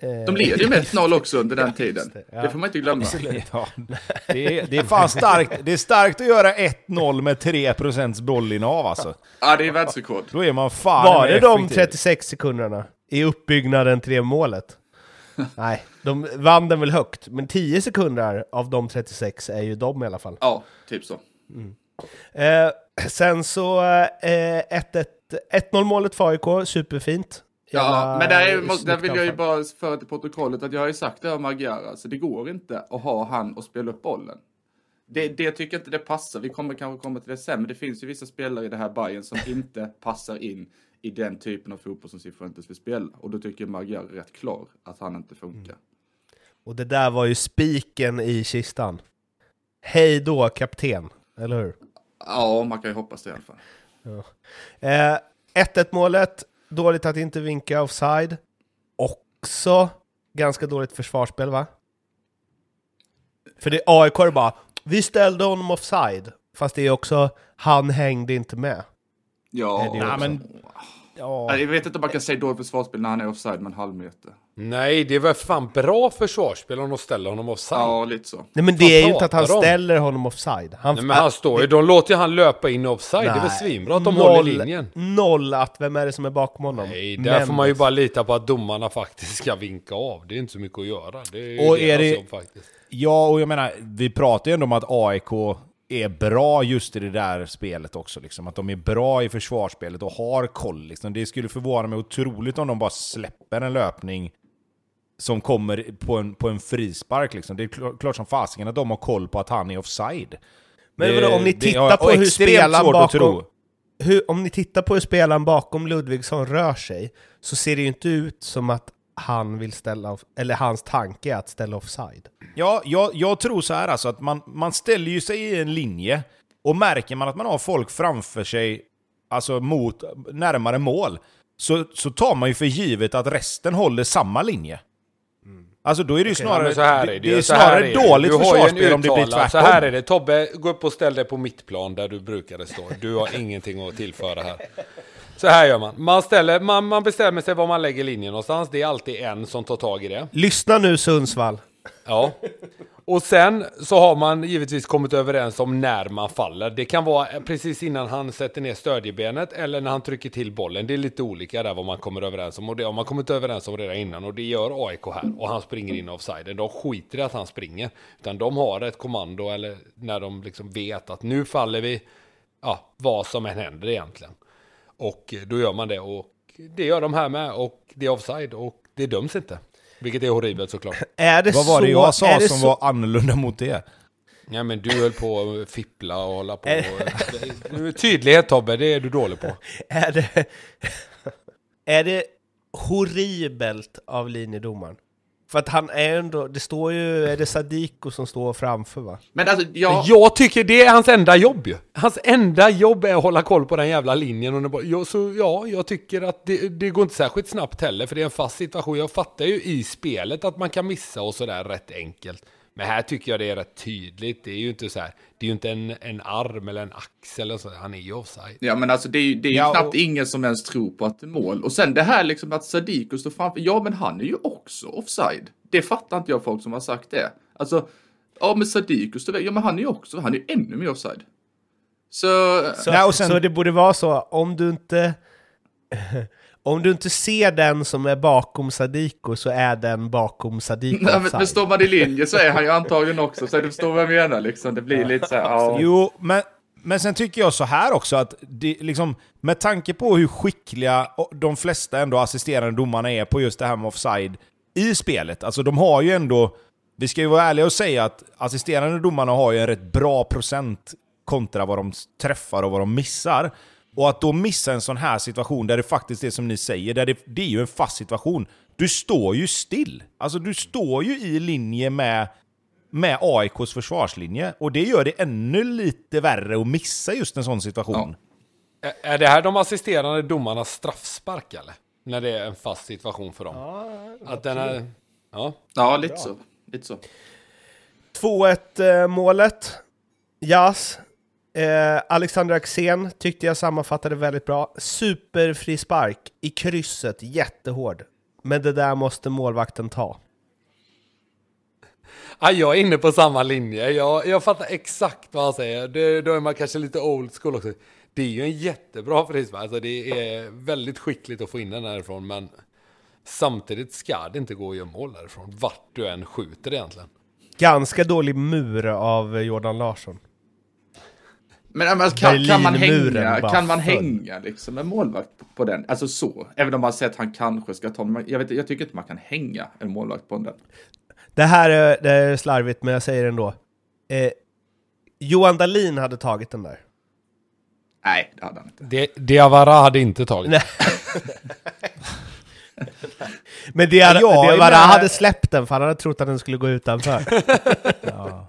De leder ju med 1-0 också under den tiden. Det, ja. det, får man inte glömma. Ja. Det, är, det är fan starkt. Det är starkt att göra 1-0 med 3% bollinnehav alltså. Ja, det är världsrekord. Då är man fan Var det de 36 sekunderna i uppbyggnaden till det målet? Nej, de vann den väl högt, men 10 sekunder av de 36 är ju de i alla fall. Ja, typ så. Mm. Eh, sen så eh, 1-1 målet för AIK, superfint. Ja, men där, är, där vill jag ju bara föra till protokollet att jag har ju sagt det om Magyar, alltså det går inte att ha han och spela upp bollen. Det, det tycker jag inte det passar. Vi kommer kanske komma till det sen, men det finns ju vissa spelare i det här Bayern som inte passar in i den typen av fotboll som Cifuentes vill spela. Och då tycker Magyar är rätt klar att han inte funkar. Mm. Och det där var ju spiken i kistan. Hej då kapten, eller hur? Ja, man kan ju hoppas det i alla fall. Ja. Eh, 1-1 målet Dåligt att inte vinka offside. Också ganska dåligt försvarsspel va? För det AIK är bara, vi ställde honom offside. Fast det är också, han hängde inte med. Ja, Nej, men Ja. Jag vet inte om man kan säga dåligt försvarsspel när han är offside med en halv meter. Nej, det är väl fan bra försvarsspel om de ställer honom offside. Ja, lite så. Nej, men det är ju inte att han om? ställer honom offside. Han, Nej, men han står ju, de låter ju han löpa in offside. Nej. Det är väl svinbra att de noll, håller linjen. Noll att vem är det som är bakom honom? Nej, där men... får man ju bara lita på att domarna faktiskt ska vinka av. Det är inte så mycket att göra. Det är och är det... Jobb, faktiskt. Ja, och jag menar, vi pratar ju ändå om att AIK är bra just i det där spelet också. Liksom. Att de är bra i försvarsspelet och har koll. Liksom. Det skulle förvåna mig otroligt om de bara släpper en löpning som kommer på en, på en frispark. Liksom. Det är klart som fasiken att de har koll på att han är offside. Men det, om ni tittar det, på hur spelaren bakom... Hur, om ni tittar på hur spelaren bakom Ludvigsson rör sig, så ser det ju inte ut som att han vill ställa, eller hans tanke är att ställa offside. Ja, jag, jag tror så här alltså att man, man ställer ju sig i en linje och märker man att man har folk framför sig, alltså mot, närmare mål, så, så tar man ju för givet att resten håller samma linje. Alltså då är det ju Okej, snarare, ja, är det, det, är snarare är dåligt försvarsspel om det blir tvärtom. Så här är det, Tobbe, gå upp och ställ dig på mittplan där du brukade stå. Du har ingenting att tillföra här. Så här gör man. Man, ställer, man, man bestämmer sig var man lägger linjen någonstans. Det är alltid en som tar tag i det. Lyssna nu Sundsvall. Ja. Och sen så har man givetvis kommit överens om när man faller. Det kan vara eh, precis innan han sätter ner stödjebenet eller när han trycker till bollen. Det är lite olika där vad man kommer överens om. Och det har man kommit överens om redan innan och det gör AIK här. Och han springer in offside. De skiter i att han springer. Utan de har ett kommando eller när de liksom vet att nu faller vi. Ja, vad som än händer egentligen. Och då gör man det och det gör de här med och det är offside och det döms inte. Vilket är horribelt såklart. Är det Vad var det så- jag sa som så- var annorlunda mot det? Ja men du höll på att fippla och hålla på. Tydlighet Tobbe, det är du dålig på. Är det, är det horribelt av linjedomaren? För att han är ändå, det står ju, är det Sadiko som står framför va? Men alltså, jag... Jag tycker det är hans enda jobb ju. Hans enda jobb är att hålla koll på den jävla linjen. Och bara- jag, så ja, jag tycker att det, det går inte särskilt snabbt heller, för det är en fast situation. Jag fattar ju i spelet att man kan missa och sådär rätt enkelt. Men här tycker jag det är rätt tydligt. Det är ju inte så här, det är ju inte en, en arm eller en axel eller så. Han är ju offside. Ja men alltså det är ju, det är ju Ja, knappt och- ingen som ens tror på att det är mål. Och sen det här liksom att Sadiko står framför, ja men han är ju också offside. Det fattar inte jag folk som har sagt det. Alltså, ja men Sadiko står ja men han är ju också, han är ju ännu mer offside. Så, Så, och sen- så det borde vara så, om du inte... Om du inte ser den som är bakom Sadiko så är den bakom Sadiko Nej, men, men står man i linje så är han ju antagligen också, så du förstår vad jag menar liksom. Det blir lite så här, ja. Jo, men, men sen tycker jag så här också att det, liksom, med tanke på hur skickliga de flesta ändå assisterande domarna är på just det här med offside i spelet. Alltså de har ju ändå, vi ska ju vara ärliga och säga att assisterande domarna har ju en rätt bra procent kontra vad de träffar och vad de missar. Och att då missa en sån här situation där det faktiskt är som ni säger, där det, det är ju en fast situation. Du står ju still. Alltså du står ju i linje med med AIKs försvarslinje. Och det gör det ännu lite värre att missa just en sån situation. Är- Är det här de assisterande domarnas straffspark eller? När det är en fast situation för dem? att den är... Ja. Ja, lite så. Lite så. 2-1 eh, målet. Jas. Eh, Alexander Axén tyckte jag sammanfattade väldigt bra. Superfri spark i krysset, jättehård. Men det där måste målvakten ta. Ja, jag är inne på samma linje. Jag, jag fattar exakt vad han säger. Det, då är man kanske lite old school också. Det är ju en jättebra frispark. Alltså det är väldigt skickligt att få in den härifrån. Men samtidigt ska det inte gå att göra mål därifrån. Vart du än skjuter egentligen. Ganska dålig mur av Jordan Larsson. Men men kan, kan man hänga, kan man hänga liksom en målvakt på, på den? Alltså så. Även om man säger att han kanske ska ta men jag, vet, jag tycker inte man kan hänga en målvakt på den. Det här är, det är slarvigt, men jag säger det ändå. Eh, Johan Dahlin hade tagit den där. Nej, det hade han inte. Det, Diawara hade inte tagit. Nej. Men bara med. hade släppt den, för han hade trott att den skulle gå utanför. Ja,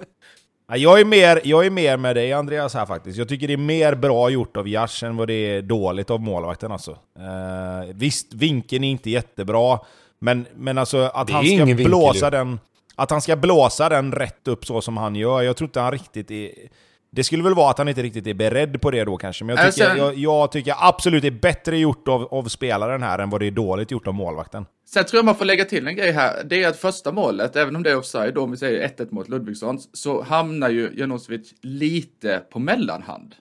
jag, är mer, jag är mer med dig Andreas här faktiskt. Jag tycker det är mer bra gjort av Jars än vad det är dåligt av målvakten alltså. Eh, visst, vinkeln är inte jättebra, men, men alltså att han ska vinkel blåsa den... Att han ska blåsa den rätt upp så som han gör, jag tror inte han riktigt är... Det skulle väl vara att han inte riktigt är beredd på det då kanske, men jag Nej, tycker, sen- jag, jag tycker absolut det är bättre gjort av, av spelaren här än vad det är dåligt gjort av målvakten. Sen tror jag man får lägga till en grej här. Det är att första målet, även om det är offside, då, om vi säger 1-1 mot Ludvigsson, så hamnar ju Janosevic lite på mellanhand.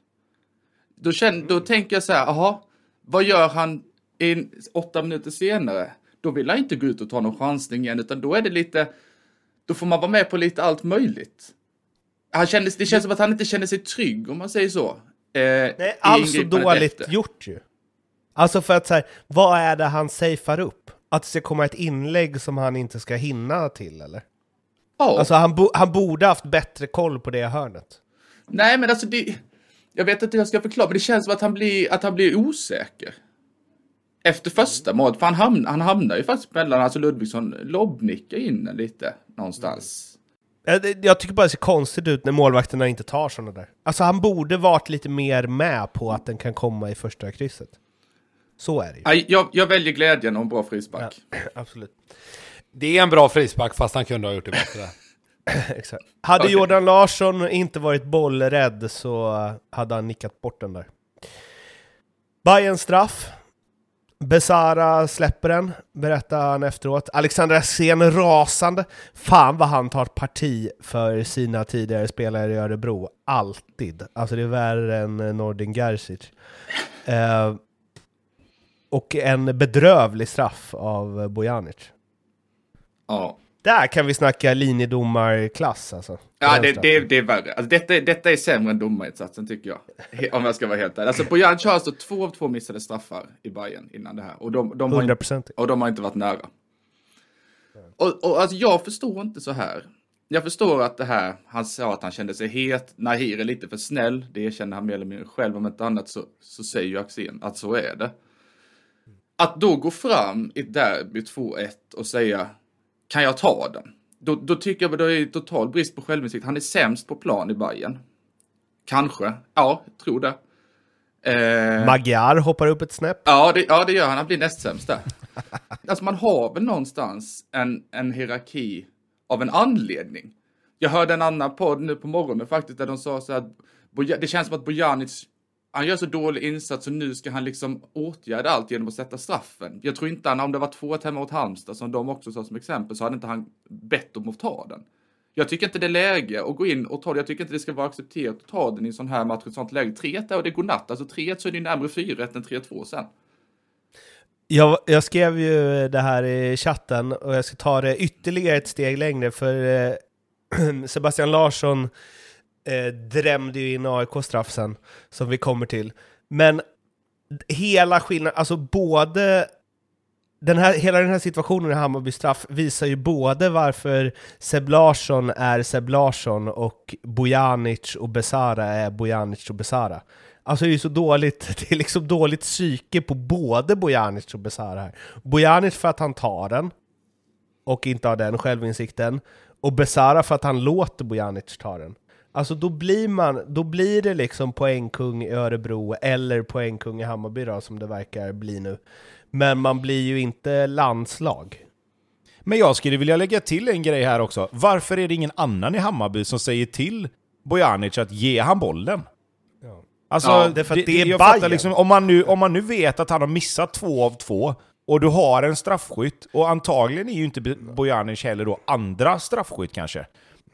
Då, känner, då tänker jag så här, jaha, vad gör han in, åtta minuter senare? Då vill han inte gå ut och ta någon chansning igen, utan då är det lite, då får man vara med på lite allt möjligt. Han kändes, det känns som att han inte känner sig trygg, om man säger så. Eh, Nej, alltså dåligt efter. gjort ju. Alltså för att så här, vad är det han safear upp? Att det ska komma ett inlägg som han inte ska hinna till eller? Ja. Alltså han, bo, han borde haft bättre koll på det hörnet. Nej, men alltså det... Jag vet inte hur jag ska förklara, men det känns som att han blir, att han blir osäker. Efter första målet, för han, hamn, han hamnar ju faktiskt mellan, alltså Ludvigsson lobbnickar in lite någonstans. Det- jag tycker bara det ser konstigt ut när målvakterna inte tar sådana där. Alltså han borde varit lite mer med på att den kan komma i första krysset. Så är det ju. Jag, jag väljer glädjen och en bra frispark. Absolut. Det är en bra frispark fast han kunde ha gjort det bättre. Exakt. Hade Okej. Jordan Larsson inte varit bollrädd så hade han nickat bort den där. Bayern straff. Besara släpper den, berättar han efteråt. Alexander Axén rasande. Fan vad han tar parti för sina tidigare spelare i Örebro. Alltid. Alltså det är värre än eh, Nordin Gerzic. Eh, och en bedrövlig straff av Bojanic. Ja, där kan vi snacka linjedomarklass alltså. ja det, det, det är värre. Alltså, detta, detta är sämre än domarinsatsen tycker jag. Om jag ska vara helt ärlig. Alltså Bojan har alltså två av två missade straffar i Bayern innan det här. Och de, de, har, inte, 100%. och de har inte varit nära. Och, och alltså, jag förstår inte så här. Jag förstår att det här, han sa att han kände sig het, Nahir är lite för snäll, det erkänner han mer eller mindre själv, om inte annat så, så säger ju Axén att så är det. Att då gå fram i ett derby 2-1 och säga, kan jag ta den? Då, då tycker jag att det är total brist på självinsikt. Han är sämst på plan i Bayern. Kanske, ja, tror det. Eh, Magyar hoppar upp ett snäpp. Ja det, ja, det gör han. Han blir näst sämst där. alltså man har väl någonstans en, en hierarki av en anledning. Jag hörde en annan podd nu på morgonen faktiskt där de sa så att det känns som att Bojanic han gör så dålig insats och nu ska han liksom åtgärda allt genom att sätta straffen. Jag tror inte han, om det var 2-1 hemma mot Halmstad som de också sa som exempel, så hade inte han bett om att ta den. Jag tycker inte det är läge att gå in och ta det. Jag tycker inte det ska vara accepterat att ta den i en sån här match, ett sånt läge. 3-1 och det är godnatt. Alltså 3-1 så är det ju närmare 4-1 än 3-2 sen. Jag, jag, skrev ju det här i chatten och jag ska ta det ytterligare ett steg längre för eh, Sebastian Larsson eh, drämde ju in AIK-straff sen, som vi kommer till. Men hela skillnaden, alltså både den här, hela den här situationen i Hammarby straff visar ju både varför Seb Larsson är Seb Larsson och Bojanic och Besara är Bojanic och Besara. Alltså det är ju så dåligt, det är liksom dåligt psyke på både Bojanic och Besara här. Bojanic för att han tar den, och inte har den självinsikten, och Besara för att han låter Bojanic ta den. Alltså då blir, man, då blir det liksom poängkung i Örebro, eller poängkung i Hammarby då, som det verkar bli nu. Men man blir ju inte landslag. Men jag skulle vilja lägga till en grej här också. Varför är det ingen annan i Hammarby som säger till Bojanic att ge han bollen? Ja. Alltså, ja, det, det, det är jag fattar liksom, om, man nu, om man nu vet att han har missat två av två, och du har en straffskytt, och antagligen är ju inte Bojanic heller då andra straffskytt kanske.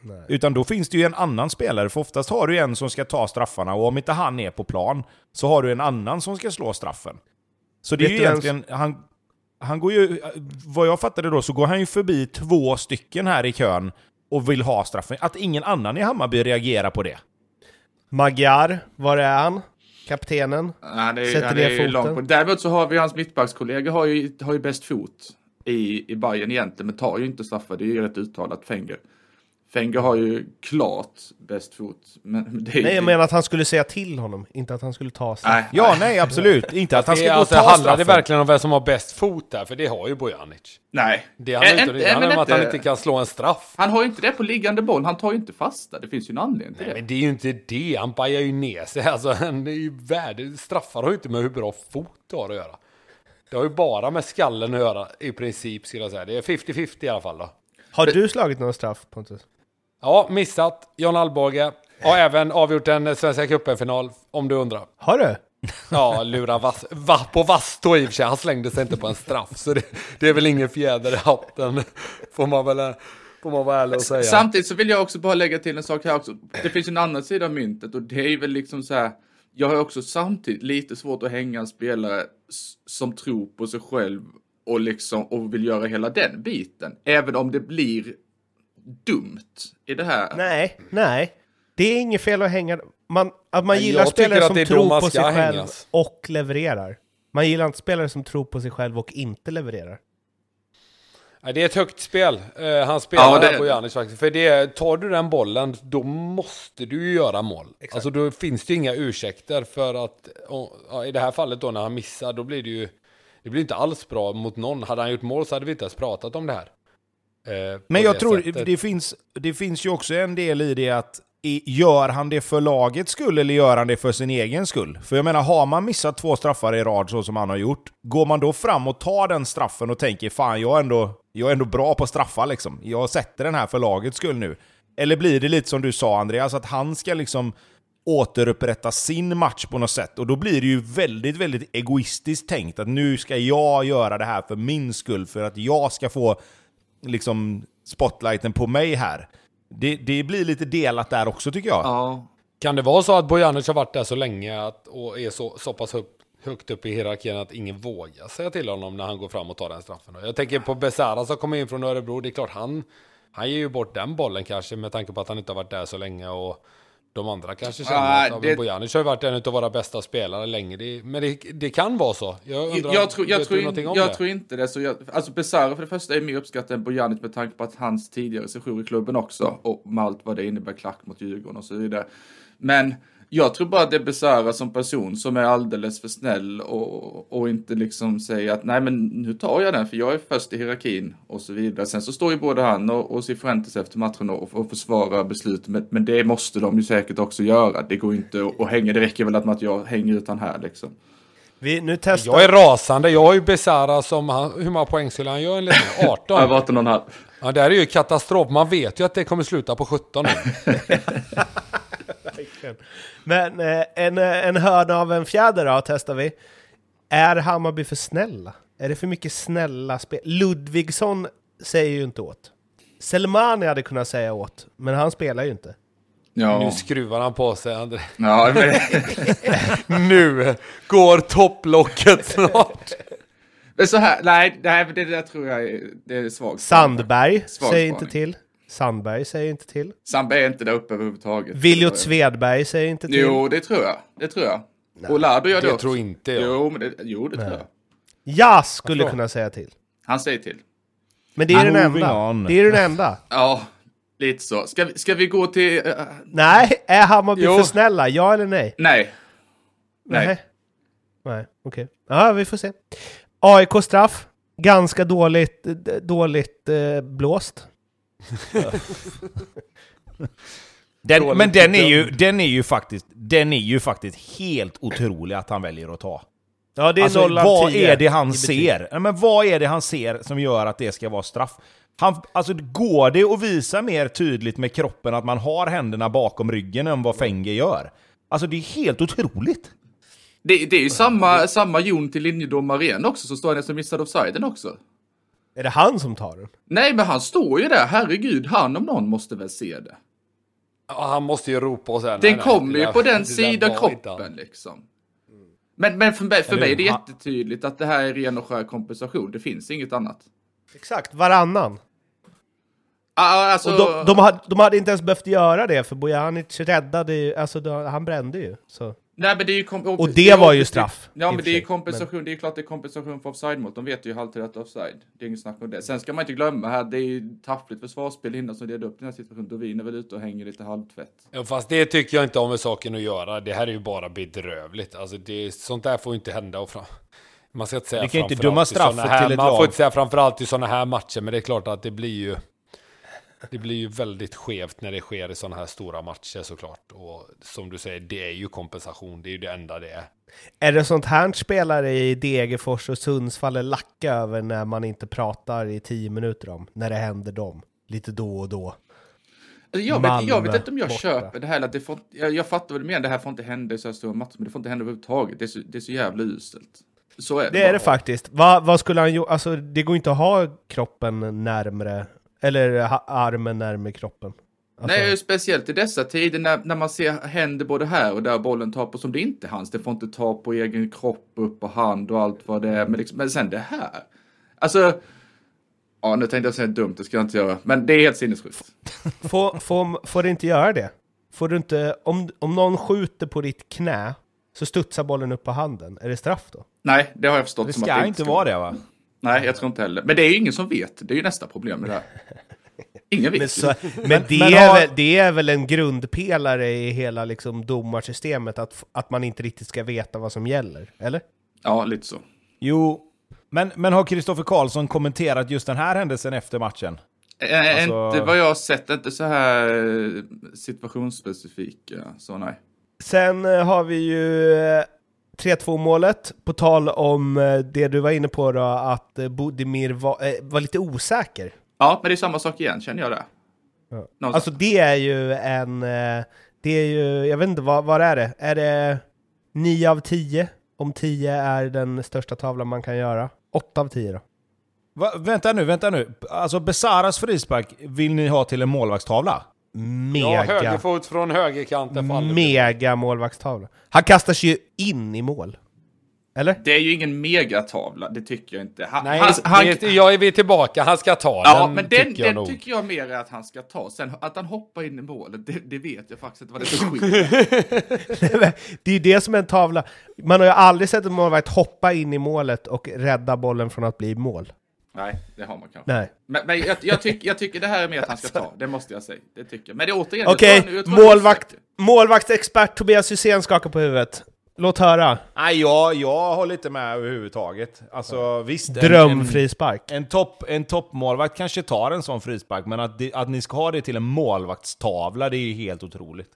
Nej. Utan då finns det ju en annan spelare, för oftast har du en som ska ta straffarna, och om inte han är på plan, så har du en annan som ska slå straffen. Så det är ju egentligen, han, han går ju, vad jag fattade då, så går han ju förbi två stycken här i kön och vill ha straffen. Att ingen annan i Hammarby reagerar på det. Magyar, var är han? Kaptenen? Det är, Sätter ja, det är långt på. Däremot så har vi hans mittbackskollega har ju, har ju bäst fot i, i Bayern egentligen, men tar ju inte straffar. Det är ju rätt uttalat, Fenger. Fenger har ju klart bäst fot. Men det är nej, jag menar att han skulle säga till honom, inte att han skulle ta sig. Nej, ja, nej, absolut. inte att han ska gå alltså, ta. Handlar det verkligen om vem som har bäst fot där? För det har ju Bojanic. Nej. Det handlar inte, det handlar om att han inte kan slå en straff. Han har ju inte det på liggande boll. Han tar ju inte fasta. Det finns ju en anledning till nej, det. men det är ju inte det. Han bajar ju ner sig. Alltså, han är ju värd. Straffar har ju inte med hur bra fot du har att göra. Det har ju bara med skallen att göra i princip, skulle jag säga. Det är 50-50 i alla fall då. Har du slagit någon straff, Pontus? Ja, missat. John Alvbåge. Och även avgjort en Svenska cupen-final, om du undrar. Har du? Ja, lura vass, va, på Vasto i och för sig. Han slängde sig inte på en straff, så det, det är väl ingen fjäder i hatten. Får man väl får man vara ärlig och säga. Samtidigt så vill jag också bara lägga till en sak här också. Det finns en annan sida av myntet och det är väl liksom så här. Jag har också samtidigt lite svårt att hänga en spelare som tror på sig själv och liksom och vill göra hela den biten. Även om det blir dumt i det här. Nej, nej. Det är inget fel att hänga... Man, att man gillar spelare som tror på sig själv hängas. och levererar. Man gillar inte spelare som tror på sig själv och inte levererar. det är ett högt spel. Uh, han spelar ja, det... på Janis faktiskt. För det, tar du den bollen, då måste du ju göra mål. Exakt. Alltså då finns det inga ursäkter för att, och, i det här fallet då när han missar, då blir det ju, det blir inte alls bra mot någon. Hade han gjort mål så hade vi inte ens pratat om det här. Eh, Men jag tror sättet. det finns, det finns ju också en del i det att gör han det för lagets skull eller gör han det för sin egen skull? För jag menar, har man missat två straffar i rad så som han har gjort, går man då fram och tar den straffen och tänker fan, jag är ändå, jag är ändå bra på straffar liksom. Jag sätter den här för lagets skull nu. Eller blir det lite som du sa Andreas, att han ska liksom återupprätta sin match på något sätt. Och då blir det ju väldigt, väldigt egoistiskt tänkt att nu ska jag göra det här för min skull, för att jag ska få liksom spotlighten på mig här. Det, det blir lite delat där också tycker jag. Ja. Kan det vara så att Bojanic har varit där så länge att, och är så, så pass högt, högt upp i hierarkin att ingen vågar säga till honom när han går fram och tar den straffen? Jag tänker på Besara som kommer in från Örebro. Det är klart han, han ger ju bort den bollen kanske med tanke på att han inte har varit där så länge och De andra kanske känner ah, att det... Bojanic har varit en av våra bästa spelare länge. Det, men det, det, kan vara så. Jag, undrar, jag, tror, jag, tror, in, jag det? tror inte det. Så jag, alltså Besara för det första är mer uppskattad än Bojanic med tanke på att hans tidigare sejour i klubben också och med allt vad det innebär, klack mot Djurgården och så vidare. Men jag tror bara att det är Besara som person som är alldeles för snäll och, och inte liksom säger att nej men nu tar jag den för jag är först i hierarkin och så vidare. Sen så står ju både han och, och Cifuentes efter matchen och, och försvarar beslutet men, men, det måste de ju säkert också göra. Det går inte att hänga, det räcker väl att jag hänger utan här liksom. Vi, nu testar... Jag är rasande, jag har ju Besara som, han, hur många poäng skulle han göra enligt mig? 18? Över 18,5. Ja, det här är ju katastrof. Man vet ju att det kommer sluta på 17 Men eh, en, eh, en hörna av en fjäder då, testar vi. Är Hammarby för snälla? Är det för mycket snälla spel? Ludvigsson säger ju inte åt. Selmani hade kunnat säga åt, men han spelar ju inte. Ja. Nu skruvar han på sig, André. Ja, men... nu går topplocket snart. Men så här, nej, nej det där tror jag är, det är svagt. Sandberg säger inte till. Sandberg säger inte till. Sandberg är inte där uppe överhuvudtaget. Viljot Svedberg säger inte till. Jo, det tror jag. Det tror jag. Och Lardo gör det, det också. tror inte jag. Jo, men det, jo, det Nej. tror jag. Jag skulle kunna säga till. Han säger till. Men det är den enda. Det är den enda. Ja, lite så. Ska vi, ska vi gå till... Uh... Nej, är Hammarby jo. för snälla? Ja eller nej? Nej. Nej. Nej, nej okej. Okay. Ja, vi får se. AIK straff. Ganska dåligt, dåligt eh, blåst. den, men den är, ju, den, är ju faktiskt, den är ju faktiskt helt otrolig att han väljer att ta. Ja, det är alltså, vad är det han ser? Ja, men vad är det han ser som gör att det ska vara straff? Han, alltså, går det att visa mer tydligt med kroppen att man har händerna bakom ryggen än vad Fenger gör? Alltså det är helt otroligt. Det, det är ju samma, samma Jon till linjedomare igen också, som står nästan missad offsiden också. Är det han som tar den? Nej, men han står ju där. Herregud, han om någon måste väl se det. Ja, han måste ju ropa och säga Den kommer ju på den sidan kroppen liksom. Men, men för, mig, för mig är det jättetydligt att det här är ren och skär kompensation. Det finns inget annat. Exakt, varannan. Ah, alltså... och de, de, hade, de hade inte ens behövt göra det, för Bojanic räddade ju, alltså han brände ju. Så. Nej, men det är ju och det var ju straff. Ja, men det är ju kompensation. Men... Det är klart det är kompensation för offside-mål. De vet ju alltid att offside. Det är inget snack om det. Sen ska man inte glömma här, det är ju taffligt försvarsspel innan som leder upp den här situationen. Dovin är väl ute och hänger lite halvtvätt. Ja, fast det tycker jag inte har med saken att göra. Det här är ju bara bedrövligt. Alltså, det, sånt där får ju inte hända. Och fram... Man ska inte säga det kan inte döma straffet här, till ett Man lag. får inte säga framförallt i sådana här matcher, men det är klart att det blir ju... Det blir ju väldigt skevt när det sker i sådana här stora matcher såklart. Och som du säger, det är ju kompensation. Det är ju det enda det är. Är det sånt här spelare i Degerfors och Sundsvall är lacka över när man inte pratar i tio minuter om? När det händer dem, lite då och då. Alltså, jag, vet, jag vet inte om jag borta. köper det här. Att det får, jag, jag fattar vad du menar, det här får inte hända i så här stora matcher, men det får inte hända överhuvudtaget. Det är så, det är så jävla uselt. Så är det. Det är det faktiskt. Vad, vad skulle han gjort? Alltså, det går inte att ha kroppen närmre eller armen närmare kroppen. Alltså... Nej, speciellt i dessa tider när, när man ser händer både här och där bollen tar på som det inte är hans. Det får inte ta på egen kropp, upp på hand och allt vad det är. Men, liksom, men sen det här. Alltså, ja nu tänkte jag säga dumt, det ska jag inte göra. Men det är helt sinnessjukt. får, får, får du inte göra det? Får du inte, om, om någon skjuter på ditt knä så studsar bollen upp på handen. Är det straff då? Nej, det har jag förstått. Det ska som att det inte vara det va? Nej, jag tror inte heller. Men det är ju ingen som vet. Det är ju nästa problem med det här. Ingen vet. Men, så, men, det, men är har... väl, det är väl en grundpelare i hela liksom domarsystemet, att, att man inte riktigt ska veta vad som gäller, eller? Ja, lite så. Jo, men, men har Kristoffer Karlsson kommenterat just den här händelsen efter matchen? Äh, alltså... Inte vad jag har sett, inte så här situationsspecifika, så nej. Sen har vi ju 3-2 målet, på tal om eh, det du var inne på då, att eh, Budimir var, eh, var lite osäker. Ja, men det är samma sak igen, känner jag det. Ja. Alltså det är ju en, det är ju, jag vet inte, vad, vad är det? Är det 9 av 10? Om 10 är den största tavlan man kan göra. 8 av 10 då. Va, vänta nu, vänta nu. Alltså Besaras frispark vill ni ha till en målvaktstavla? Mega... Ja, högerfot från högerkanten Mega målvaktstavla. Han kastar sig ju in i mål. Eller? Det är ju ingen megatavla, det tycker jag inte. Han, Nej, han, han, det, jag är vi tillbaka. Han ska ta ja, den, men den, tycker jag den tycker jag mer är att han ska ta. Sen att han hoppar in i målet, det, det vet jag faktiskt inte vad det är det är ju det som är en tavla. Man har ju aldrig sett en målvakt hoppa in i målet och rädda bollen från att bli mål. Nej, det har man kanske. Nej. Men, men jag, jag, tyck, jag tycker det här är mer att han ska ta, det måste jag säga. Det tycker jag. Men det är återigen... Okej, är målvakt, målvaktsexpert Tobias Hysén skakar på huvudet. Låt höra. Nej, jag, jag håller inte med överhuvudtaget. Alltså visst, en- en, Drömfrispark. en, topp, en toppmålvakt kanske tar en sån frispark, men att, det, att ni ska ha det till en målvaktstavla, det är ju helt otroligt.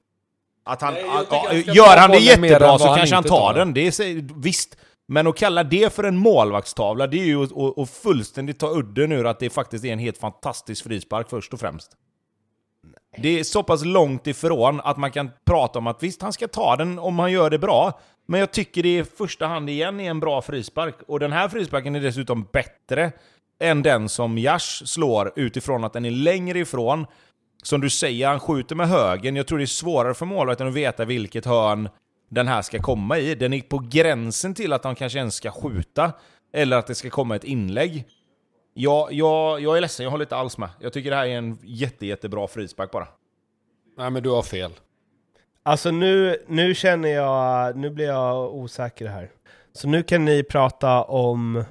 Att han, Nej, att, ja, ska gör han det jättebra så han kanske han tar tar den, det är, visst. Men att kalla det för en målvaktstavla, det är ju att- att fullständigt ta udden ur att det faktiskt är en helt fantastisk frispark först och främst. Det är så pass långt ifrån att man kan prata om att visst, han ska ta den om han gör det bra. Men jag tycker det i första hand igen är en bra frispark. Och den här frisparken är dessutom bättre än den som Jash slår utifrån att den är längre ifrån. Som du säger, han skjuter med högen. Jag tror det är svårare för målvakten att veta vilket hörn den här ska komma i. Den är på gränsen till att han kanske ens ska skjuta. Eller att det ska komma ett inlägg. Jag, jag, jag är ledsen, jag håller inte alls med. Jag tycker det här är en jätte, jättebra frispark bara. Nej, men du har fel. Alltså nu, nu känner jag, nu blir jag osäker här. Så nu kan ni prata om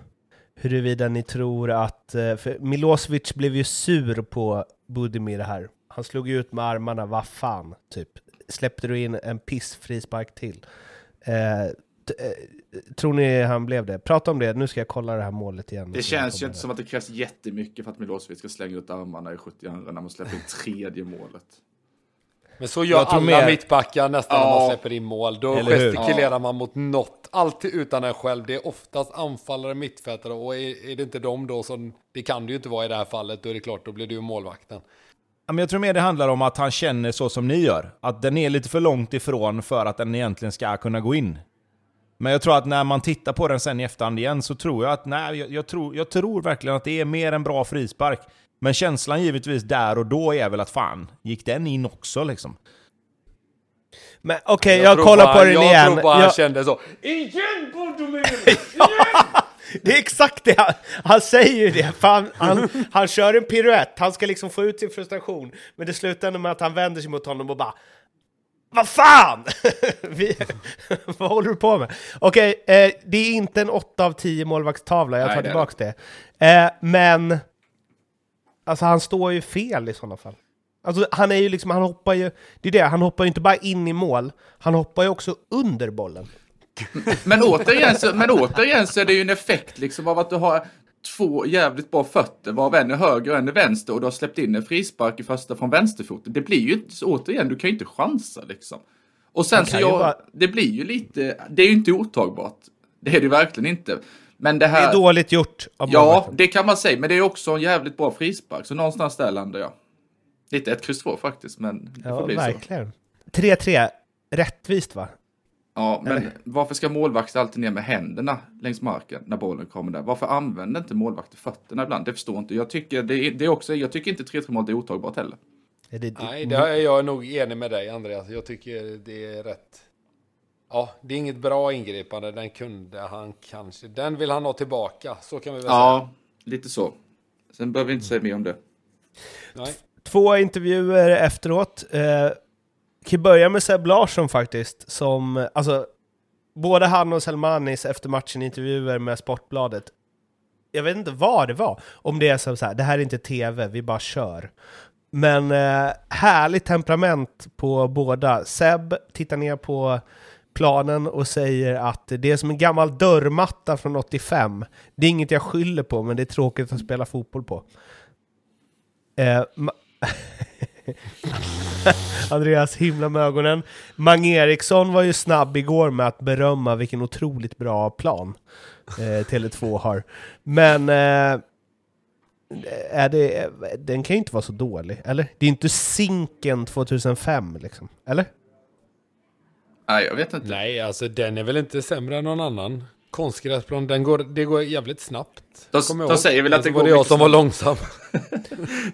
huruvida ni tror att, eh, för Milosevic blev ju sur på Budimir här. Han slog ut med armarna, vad fan, typ. Släppte du in en pissfrispark till? Eh, eh, tror ni han blev det? Prata om det, nu ska jag kolla det här målet igen. Det känns ju inte som att det krävs jättemycket för att Milosevic ska slänga ut armarna i 72 när man släpper in tredje målet. Men så gör Jag tror alla mittbackar nästan när man Ja. släpper in mål. Då Eller gestikulerar man mot något, alltid utan en själv. Det är oftast anfallare, mittfältare och är, är det inte dem då som, det kan det ju inte vara i det här fallet, då är det klart, då blir det ju målvakten. Ja, men Jag tror mer det handlar om att han känner så som ni gör. Att den är lite för långt ifrån för att den egentligen ska kunna gå in. Men jag tror att när man tittar på den sen i efterhand igen så tror jag att nej, jag, jag, tror, jag tror verkligen att det är mer en bra frispark. Men känslan givetvis där och då är väl att fan, gick den in också liksom? Men okej, jag, tror kollar bara- på den jag igen. tror bara han Jag- kände så. Igen Bodomir! Det är exakt det han, han säger ju det. Han, han, han kör en piruett, han ska liksom få ut sin frustration. Men det slutar ändå med att han vänder sig mot honom och bara Vad fan! Vi, vad håller du på med? Okej, eh, det är inte en 8 av 10 målvaktstavla, jag Nej, tar det är tillbaks det. Eh, men Alltså han står ju fel i sådana fall. Alltså han är ju liksom, han hoppar ju, det är det, han hoppar ju inte bara in i mål, han hoppar ju också under bollen. Men återigen, så, men återigen så är det ju en effekt liksom av att du har två jävligt bra fötter, varav en är höger och en är vänster och du har släppt in en frispark i första från vänsterfoten. Det blir ju inte, så återigen, du kan ju inte chansa liksom. Och sen så jag, bara- det blir ju lite, det är ju inte otagbart. Det är det ju verkligen inte. Men det Det här... är dåligt gjort av Ja, målvakten. det kan man säga, men det är också en jävligt bra frispark, så någonstans där landar jag. Lite ett kryss två faktiskt, men det Ja, får bli så. verkligen. 3-3, rättvist va? Ja, men Eller? varför ska målvakter alltid ner med händerna längs marken när bollen kommer där? Varför använder inte målvakter fötterna ibland? Det förstår inte jag. Tycker, det är, det är också, jag tycker inte 3-3 målet är otagbart heller. Är det, Nej, det är jag nog enig med dig Andreas. Jag tycker det är rätt. Ja, det är inget bra ingripande. Den kunde han kanske. Den vill han ha tillbaka. Så kan vi väl säga. Ja, lite så. Sen behöver vi inte säga mer om det. Nej. Två intervjuer efteråt. Eh, kan börja med Seb Larsson faktiskt, som, alltså, både han och Selmanis efter matchen intervjuer med Sportbladet. Jag vet inte vad det var, om det är som så här, det här är inte tv, vi bara kör. Men eh, härligt temperament på båda. Seb tittar ner på planen och säger att det är som en gammal dörrmatta från 85. Det är inget jag skyller på, men det är tråkigt att spela fotboll på. Eh, Andreas himla med ögonen. Mange Eriksson var ju snabb igår med att berömma vilken otroligt bra plan eh, Tele2 har. Men eh, är det, den kan ju inte vara så dålig, eller? Det är inte Zinken 2005, liksom. Eller? Nej, jag vet inte. Nej, alltså den är väl inte sämre än någon annan konstgräsplan, den går, det går jävligt snabbt. De, de säger väl att det går var det jag som var långsam.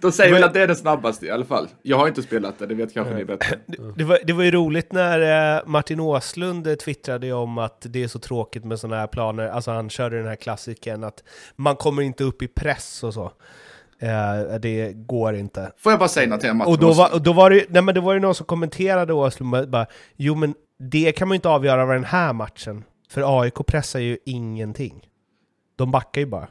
de säger väl att det är den snabbaste i alla fall. Jag har inte spelat det, det vet kanske ni bättre. Det, det, var, det var ju roligt när eh, Martin Åslund twittrade om att det är så tråkigt med sådana här planer. Alltså han körde den här klassiken att man kommer inte upp i press och så. Eh, det går inte. Får jag bara säga något till Martin Och då var, och då var det, nej men det var ju någon som kommenterade Åslund bara, jo men det kan man ju inte avgöra av den här matchen. För AIK pressar ju ingenting. De backar ju bara.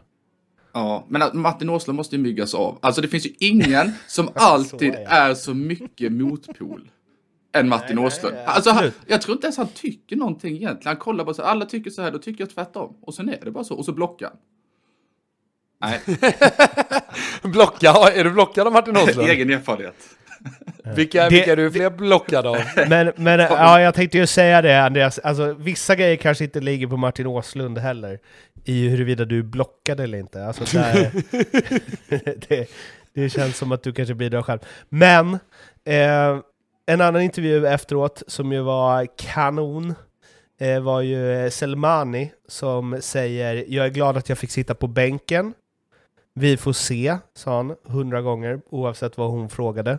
Ja, men Martin Åslund måste ju myggas av. Alltså det finns ju ingen som alltid är så mycket motpol än Martin nej, Åslund. Nej, alltså, han, jag tror inte ens han tycker någonting egentligen. Han kollar bara så alla tycker så här, då tycker jag tvärtom. Och sen är det bara så, och så blockar han. Nej. Blocka, är du blockad av Martin Åslund? Egen erfarenhet. vilka, det, vilka är du fler blockade av? Men, men ja, jag tänkte ju säga det Andreas, alltså vissa grejer kanske inte ligger på Martin Åslund heller. I huruvida du blockade eller inte. Alltså, där, det, det känns som att du kanske bidrar själv. Men, eh, en annan intervju efteråt som ju var kanon eh, var ju Selmani som säger “Jag är glad att jag fick sitta på bänken. Vi får se”, sa han hundra gånger oavsett vad hon frågade.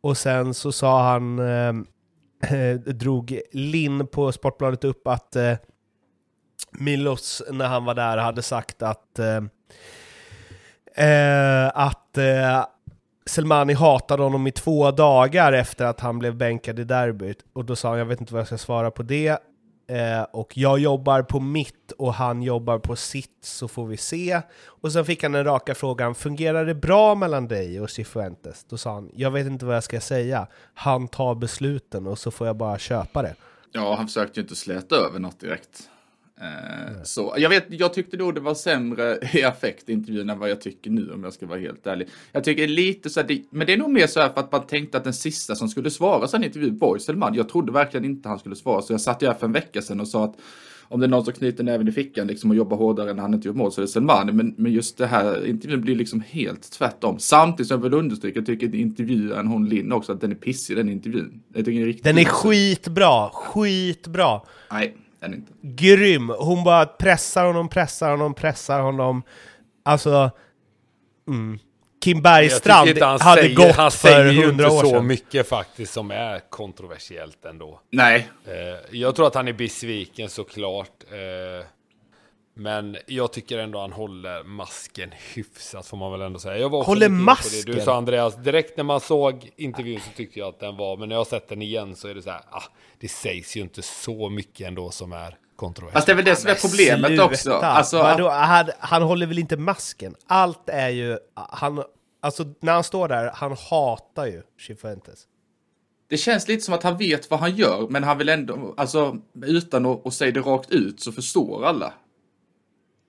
Och sen så sa han, eh, eh, drog Linn på Sportbladet upp att eh, Milos när han var där hade sagt att eh, eh att eh, Selmani hatade honom i två dagar efter att han blev bänkad i derbyt. Och då sa han, jag vet inte vad jag ska svara på det. Eh, och jag jobbar på mitt och han jobbar på sitt, så får vi se. Och sen fick han den raka frågan, fungerar det bra mellan dig och Cifuentes? Då sa han, jag vet inte vad jag ska säga. Han tar besluten och så får jag bara köpa det. Ja, han försökte ju inte släta över något direkt. Eh, så, jag, vet, jag tyckte då det var sämre i affekt intervjun än vad jag tycker nu om jag ska vara helt ärlig. Jag tycker lite så här, det, men det är nog mer så här för att man tänkte att den sista som skulle svara sen intervjun var Selman. Jag trodde verkligen inte han skulle svara så jag satt ju här för en vecka sedan och sa att om det är någon som knyter näven i fickan liksom och jobbar hårdare än han inte gjort mål så är det Selmani. Men, men just det här intervjun blir liksom helt tvärtom. Samtidigt som jag vill understryka, jag tycker intervjuaren hon Linn också, att den är pissig den intervjun. Jag tycker den är, riktigt den är skitbra, skitbra. Nej, är inte. Grym! Hon bara pressar honom, pressar honom, pressar honom. Alltså... Mm. Kim Bergstrand hade säger, gått han för hundra år sedan. Han säger ju inte så mycket faktiskt som är kontroversiellt ändå. Nej. Eh, jag tror att han är besviken såklart. Eh, men jag tycker ändå han håller masken hyfsat får man väl ändå säga. Jag var håller masken? Du sa Andreas, direkt när man såg intervjun så tyckte jag att den var, men när jag har sett den igen så är det så här, ah, det sägs ju inte så mycket ändå som är kontroversiellt. Fast det är väl det som är problemet Sluta. också. Alltså, Vadå, han, han håller väl inte masken? Allt är ju, han, alltså när han står där, han hatar ju Chifuentes. Det känns lite som att han vet vad han gör, men han vill ändå, alltså utan att, att säga det rakt ut så förstår alla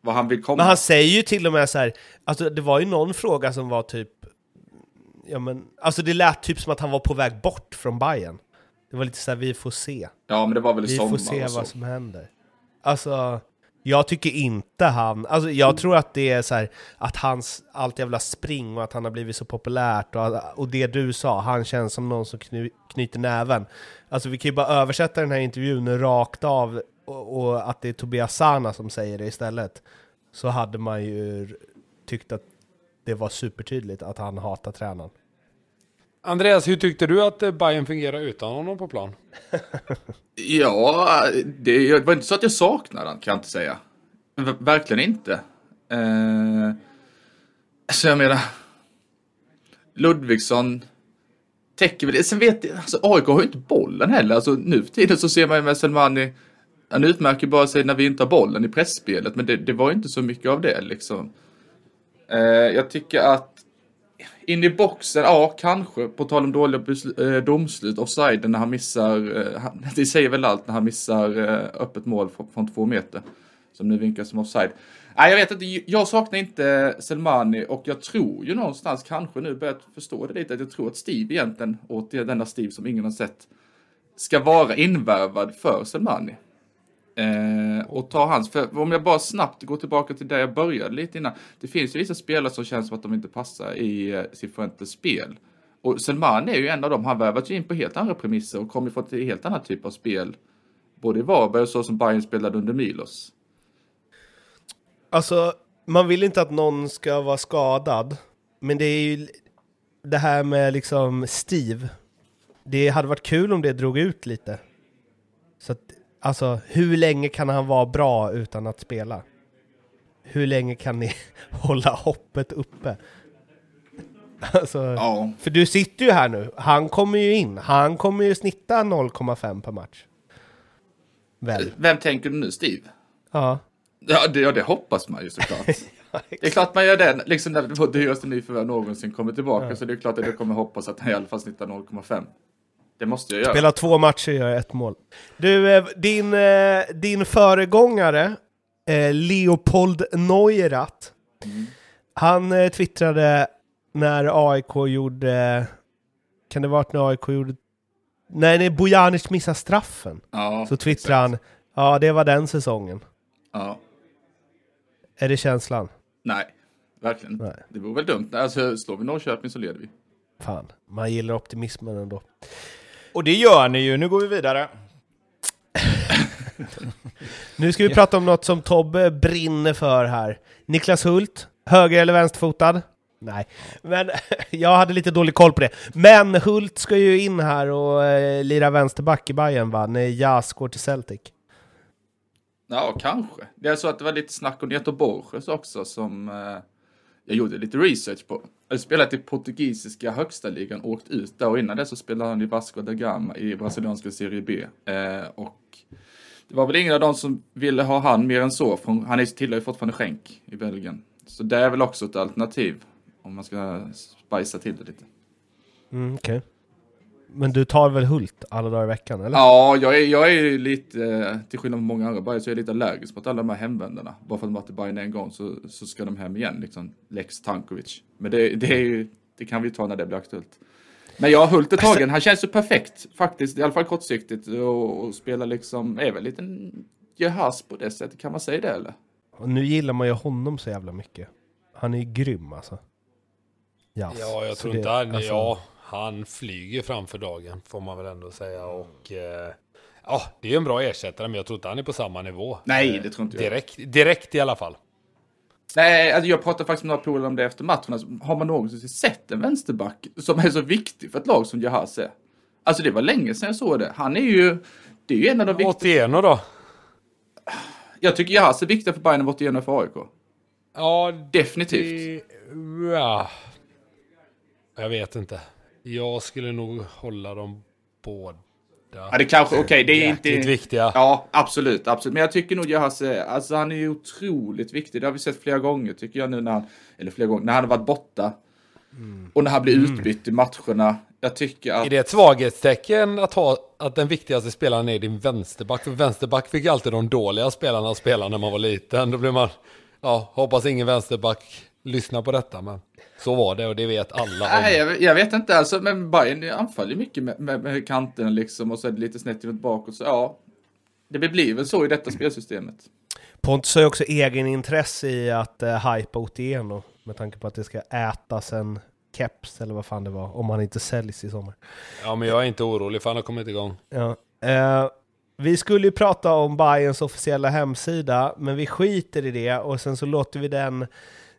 vad han vill komma. Men han säger ju till och med så här, alltså det var ju någon fråga som var typ, ja men, alltså det lät typ som att han var på väg bort från Bayern. Det var lite så här, vi får se. Ja, men det var väl Vi får se vad som händer. Alltså, jag tycker inte han, alltså jag tror att det är så här, att hans allt jävla spring och att han har blivit så populärt och, och det du sa, han känns som någon som kny, knyter näven. Alltså vi kan ju bara översätta den här intervjun rakt av och, och, att det är Tobias Sana som säger det istället, så hade man ju tyckt att det var supertydligt att han hatar tränaren. Andreas, hur tyckte du att Bayern fungerade utan honom på plan? ja, det var inte så att jag saknade honom kan jag inte säga. Verkligen inte. Eh, så jag menar, Ludvigsson täcker väl Sen vet jag, alltså AIK har ju inte bollen heller. Alltså nu för tiden så ser man ju med Selmani han utmärker bara sig när vi inte har bollen i pressspelet, men det, det var inte så mycket av det liksom. Eh, jag tycker att in i boxen, ja kanske, på tal om dåliga eh, domslut, offside när han missar, eh, det säger väl allt när han missar eh, öppet mål från, från två meter. Som nu vinkas som offside. Nej, jag vet inte, jag saknar inte Selmani och jag tror ju någonstans kanske nu börjat förstå det lite, att jag tror att Steve egentligen, återigen denna Steve som ingen har sett, ska vara invärvad för Selmani. Eh, och ta hans, för om jag bara snabbt går tillbaka till där jag började lite innan. Det finns ju vissa spelare som känns som att de inte passar i eh, Cifuentes spel. Och Selman är ju en av dem, han värvat ju in på helt andra premisser och kommer från ett helt annan typ av spel. Både i Varberg och så som Bayern spelade under Milos. alltså, man vill inte att någon ska vara skadad, men det är ju det här med liksom Steve. Det hade varit kul om det drog ut lite. Så att, alltså, hur länge kan han vara bra utan att spela? Hur länge kan ni hålla hoppet uppe? Alltså, Ja. För du sitter ju här nu, han kommer ju in, han kommer ju snitta 0,5 per match. Väl? Vem tänker du nu, Steve? Ja. Ja, det, ja, det hoppas man ju såklart. Det är klart man gör den, liksom när vår dyraste nyförvärv någonsin kommer tillbaka, så det är klart att jag kommer hoppas att han i alla fall snittar 0,5. Det måste jag göra. Spelar två matcher och gör ett mål. Du, eh, din, eh, din föregångare, eh, Leopold Neurath, han eh, twittrade när AIK gjorde... Kan det varit när AIK gjorde... Nej, när Bojanic missade straffen. Ja, Så twittrade han, ja det var den säsongen. Ja. Är det känslan? Nej, verkligen. Nej. Det vore väl dumt. Alltså, slår vi Norrköping så leder vi. Fan, man gillar optimismen ändå. Och det gör ni ju, nu går vi vidare. Nu ska vi prata om något som Tobbe brinner för här. Niklas Hult, höger eller vänsterfotad? Nej, men jag hade lite dålig koll på det. Men Hult ska ju in här och eh, lira vänsterback i Bayern va? När Jas går till Celtic. Ja, kanske. Det är så att det var lite snack om Neto Borges också som eh, jag gjorde lite research på. Han har spelat i portugisiska högsta ligan, åkt ut där och innan det så spelade han i Vasco da Gama i brasilianska Serie B. Eh, och det var väl ingen av dem som ville ha han mer än så. Från, han är- tillhör ju fortfarande Schenk i Belgien. Så det är väl också ett alternativ om man ska spicea till det lite. Mm, okej. Men du tar väl Hult alla dagar i veckan, eller? Ja, jag är, jag är ju lite, eh, till skillnad från många andra Bajare, så är jag lite allergisk mot alla de här hemvändarna. Bara för att de varit i Bayern en gång så, så ska de hem igen, liksom. Lex Tankovic. Men det, det, är ju, det kan vi ta när det blir aktuellt. Men jag har Hult är tagen, han känns ju perfekt faktiskt, i alla fall kortsiktigt. Och, och spelar liksom, är väl lite en Jehas på det sättet, kan man säga det eller? Och nu gillar man ju honom så jävla mycket. Han är ju grym alltså. Jas. Ja, jag Så tror det- inte han, alltså- ja, han flyger framför dagen, får man väl ändå säga. Och eh, ja, det är en bra ersättare, men jag tror inte han är på samma nivå. Nej, det tror inte jag. Direkt, direkt i alla fall. Nej, alltså jag pratade faktiskt med några polare om det efter matchen. Alltså, har man någonsin sett en vänsterback som är så viktig för ett lag som Jahas är? Alltså det var länge sedan jag såg det. Han är ju, det är ju en av de viktiga. 81 då? Jag tycker Jahas är viktigare för Bayern än vad 81 är för AIK. Ja, Definitivt. det, ja. Jag vet inte. Jag skulle nog hålla dem båda. Ja, det kanske, okej, det är Jäkligt inte... viktiga. Ja, absolut, absolut. Men jag tycker nog Jahas är, alltså han är ju otroligt viktig. Det har vi sett flera gånger tycker jag nu när han, eller flera gånger, när han har varit borta. Och när han blir utbytt i matcherna. Jag tycker att... Är det ett svaghetstecken att ha att den viktigaste spelaren är din vänsterback? För vänsterback fick alltid de dåliga spelarna att spela när man var liten. Då blir man, ja, hoppas ingen vänsterback lyssnar på detta, men så var det och det vet alla om. Nej, jag, jag vet inte. Alltså, men Bayern anfaller mycket med, med, med kanten liksom och så är det lite snett inåt bakåt. Så ja, det blir väl så i detta spelsystemet. Pontus har ju också egenintresse i att uh, hypa Otieno med tanke på att det ska ätas en keps eller vad fan det var om han inte säljs i sommar. Ja, men jag är inte orolig för han har kommit igång. Ja. Eh, vi skulle ju prata om Bayerns officiella hemsida, men vi skiter i det och sen så låter vi den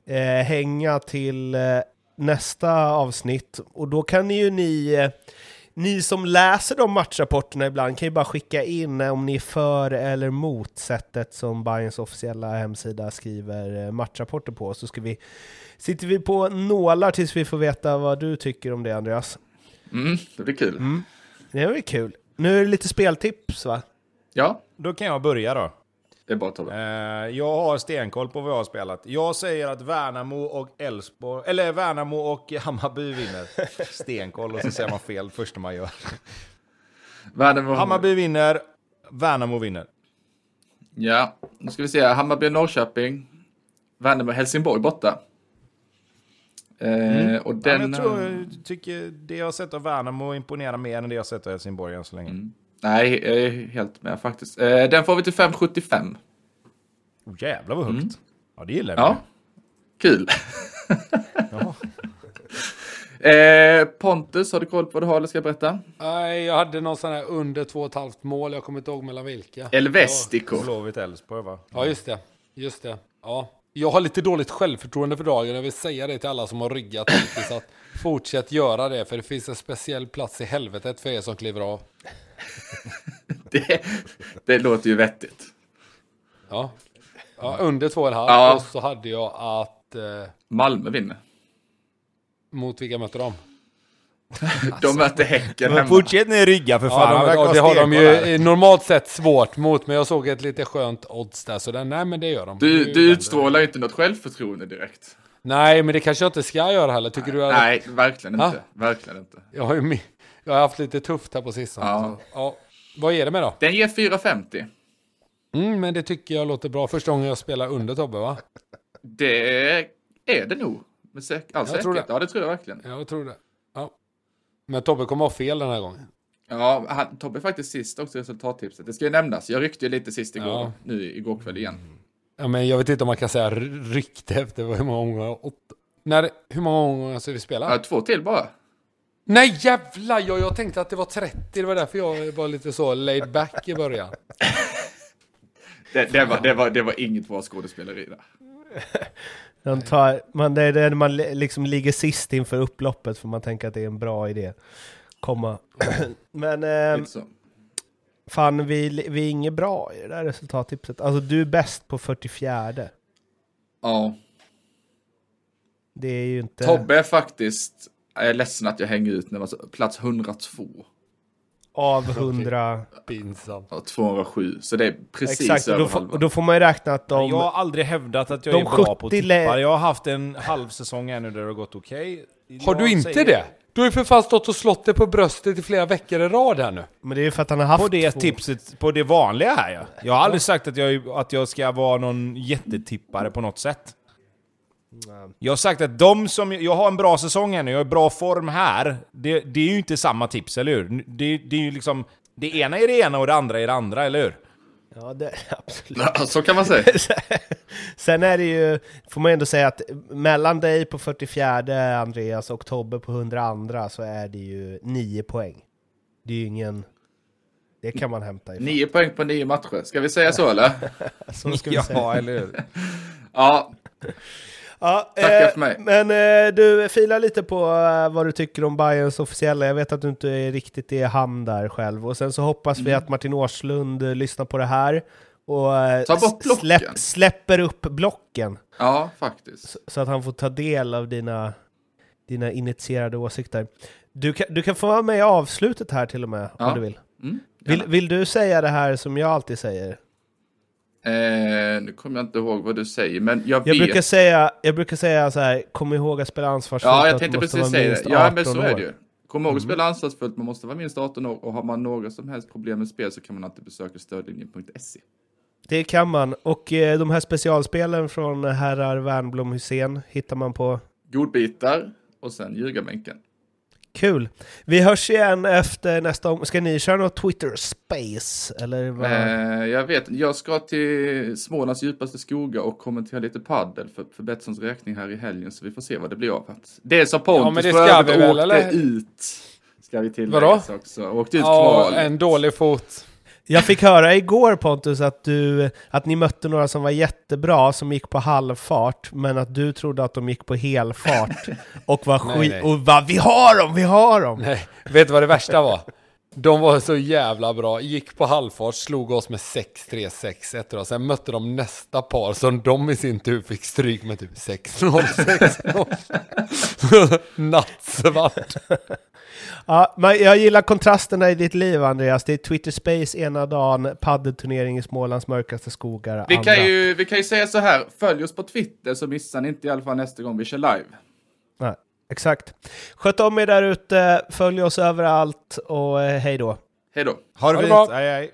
eh, hänga till eh, nästa avsnitt. Och då kan ju ni, eh, ni som läser de matchrapporterna ibland kan ju bara skicka in eh, om ni är för eller emot sättet som Bayerns officiella hemsida skriver eh, matchrapporter på. Så ska vi, sitter vi på nålar tills vi får veta vad du tycker om det Andreas. Mm, det blir kul. Det var ju kul. Nu är det lite speltips va? Ja, Då kan jag börja då. Det är bara Tobbe. Eh, jag har stenkoll på vad jag har spelat. Jag säger att Värnamo och Elfsborg, eller Värnamo och Hammarby vinner. Stenkoll och så säger man fel första man gör. Värnamo... Hammarby vinner, Värnamo vinner. Ja, nu ska vi se. Hammarby Norrköping. Värnamo Helsingborg borta. Eh, och Mm. Ja, den... men jag tror, tycker det jag har sett av Värnamo imponerar mer än det jag har sett av Helsingborg än så länge. Mm. Nej, jag är helt med faktiskt. Eh, den får vi till 5,75. Oh, jävlar vad högt. Ja, det gillar vi. Ja, kul. Ja. Eh, Pontus, har du koll på vad du har eller ska jag berätta? Nej, jag hade någon sån här under två och ett halvt mål. Jag kommer inte ihåg mellan vilka. Elvestico. Blåvitt Elfsborg va? Ja, just det. Just det. Ja. jag har lite dåligt självförtroende för dagen. Jag vill säga det till alla som har ryggat hittills. Att fortsätt göra det. För det finns en speciell plats i helvetet för er som kliver av. det, det låter ju vettigt. Ja. ja under två och en halv. Ja. Och så hade jag att... Eh, Malmö vinner. mot vilka möter de? De möter Häcken hemma. fortsätt ni rygga för fan. Ja, de ha det har de ju eh, normalt sett svårt mot. Men jag såg ett lite skönt odds där. Så den, nej men det gör de. Du, du vänder utstrålar ju inte något självförtroende direkt. Nej, men det kanske jag inte ska göra heller. Tycker du att... Nej, verkligen Ha? inte. Verkligen inte. Jag har ju mi- jag har haft lite tufft här på sistone. Ja. Ja. Vad är det med då? Den ger 4,50. Mm, men det tycker jag låter bra. Första gången jag spelar under Tobbe, va? Det är det nog. Med säk- all Jag säkerhet. Ja, det tror jag verkligen. Jag tror det. Ja. Men Tobbe kommer ha fel den här gången. Ja, han, Tobbe är faktiskt sist också i resultattipset. Det ska ju nämnas. Jag ryckte ju lite sist igår. Ja. Nu igår kväll igen. Ja, men jag vet inte om man kan säga r- rykte efter hur många omgångar. Åtta. När, hur många omgångar ska vi spela? Ja, två till bara. Nej jävlar! Jag, jag tänkte att det var 30. Det var därför jag var lite så laid back i början. Det, det, var, det, var, det var inget bra skådespeleri där. De tar, man, det är det man li- liksom ligger sist inför upploppet för man tänker att det är en bra idé. Komma. Men eh, fan, vi, vi är inget bra i det där resultattipset. Alltså du är bäst på 44. Ja. Det är ju inte... Tobbe är faktiskt, jag är ledsen att jag hänger ut när det var så- plats 102. Av 100... Pinsamt. Ja, 207. Så det är precis Exakt, över då, får, halva. och då får man ju räkna att de... Jag har aldrig hävdat att jag är bra på 70 lä- tippar. Jag har haft en halv säsong här nu där det har gått okej. Har Jag du inte säger- det? Du har ju för fan stått och slått dig på bröstet i flera veckor i rad här nu. Men det är ju för att han har haft På det två. tipset, på det vanliga här ja. Jag har aldrig sagt att jag, att jag ska vara någon jättetippare på något sätt. Jag har sagt att de som... Jag har en bra säsong här nu, jag har bra form här. Det, det är ju inte samma tips, eller hur? Det, det är ju liksom... Det ena är det ena och det andra är det andra, eller hur? Ja, det, absolut. Ja, så kan man säga. Sen är det ju, får man ändå säga att mellan dig på 44 Andreas och Tobbe på 102 så är det ju 9 poäng. Det är ju ingen... Det kan man hämta ifrån. Nio poäng på nio matcher. Ska vi säga så eller? Så ska vi säga. Ja, eller hur? Ja, Ja, Tackar eh, för mig. Men eh, du, fila lite på eh, vad du tycker om Bayerns officiella. Jag vet att du inte är riktigt i hamn där själv. Och sen så hoppas Mm. vi att Martin Årslund eh, lyssnar på det här och eh, Ta bort blocken. släpp, släpper upp blocken. ja faktiskt. Så, så att han får ta del av dina, dina initierade åsikter. Du kan, du kan få vara med i avslutet här till och med, Ja. om du vill. Mm, vill. Vill du säga det här som jag alltid säger? Eh, nu kommer jag inte ihåg vad du säger, men jag, Jag vet. brukar säga, jag brukar säga så här, kom ihåg att spela ansvarsfullt. Ja, jag tänkte precis säga det. Ja, men 18 så är det år. ju. Kom ihåg att Mm. spela ansvarsfullt, man måste vara minst 18 år och har man några som helst problem med spel så kan man alltid besöka stödlinjen.se. Det kan man. Och eh, de här specialspelen från herrar Wernbloom Hussein hittar man på Godbitar och sen ljugarbänken. Kul! Vi hörs igen efter nästa om. Ska ni köra något Twitter Space? Eller vad? Eh, jag vet, jag ska till Smålands djupaste skogar och kommentera lite paddel för, för Betssons räkning här i helgen så vi får se vad det blir av. Det som Ja, men Pontus det för ska övrigt åkte eller? ut. Ska vi Vadå? tillägga också. Åkte ut Ja, kvalet. en dålig fot. Jag fick höra igår Pontus att, du, att ni mötte några som var jättebra som gick på halvfart men att du trodde att de gick på helfart och var skit... Och bara vi har dem, vi har dem! Nej, vet du vad det värsta var? De var så jävla bra, gick på halvfart, slog oss med 6-3, 6-1 och sen mötte de nästa par som de i sin tur fick stryk med typ 6-0, 6-0. Nattsvart. Ja, men jag gillar kontrasterna i ditt liv Andreas. Det är Twitter Space ena dagen, paddelturnering i Smålands mörkaste skogar Vi andra. kan, ju, vi kan ju säga så här, följ oss på Twitter så missar ni inte i alla fall nästa gång vi kör live. Nej, exakt. Sköt om er där ute, följ oss överallt och eh, hej då. Hej då. Ha det Ha det fint. bra. Hej, hej.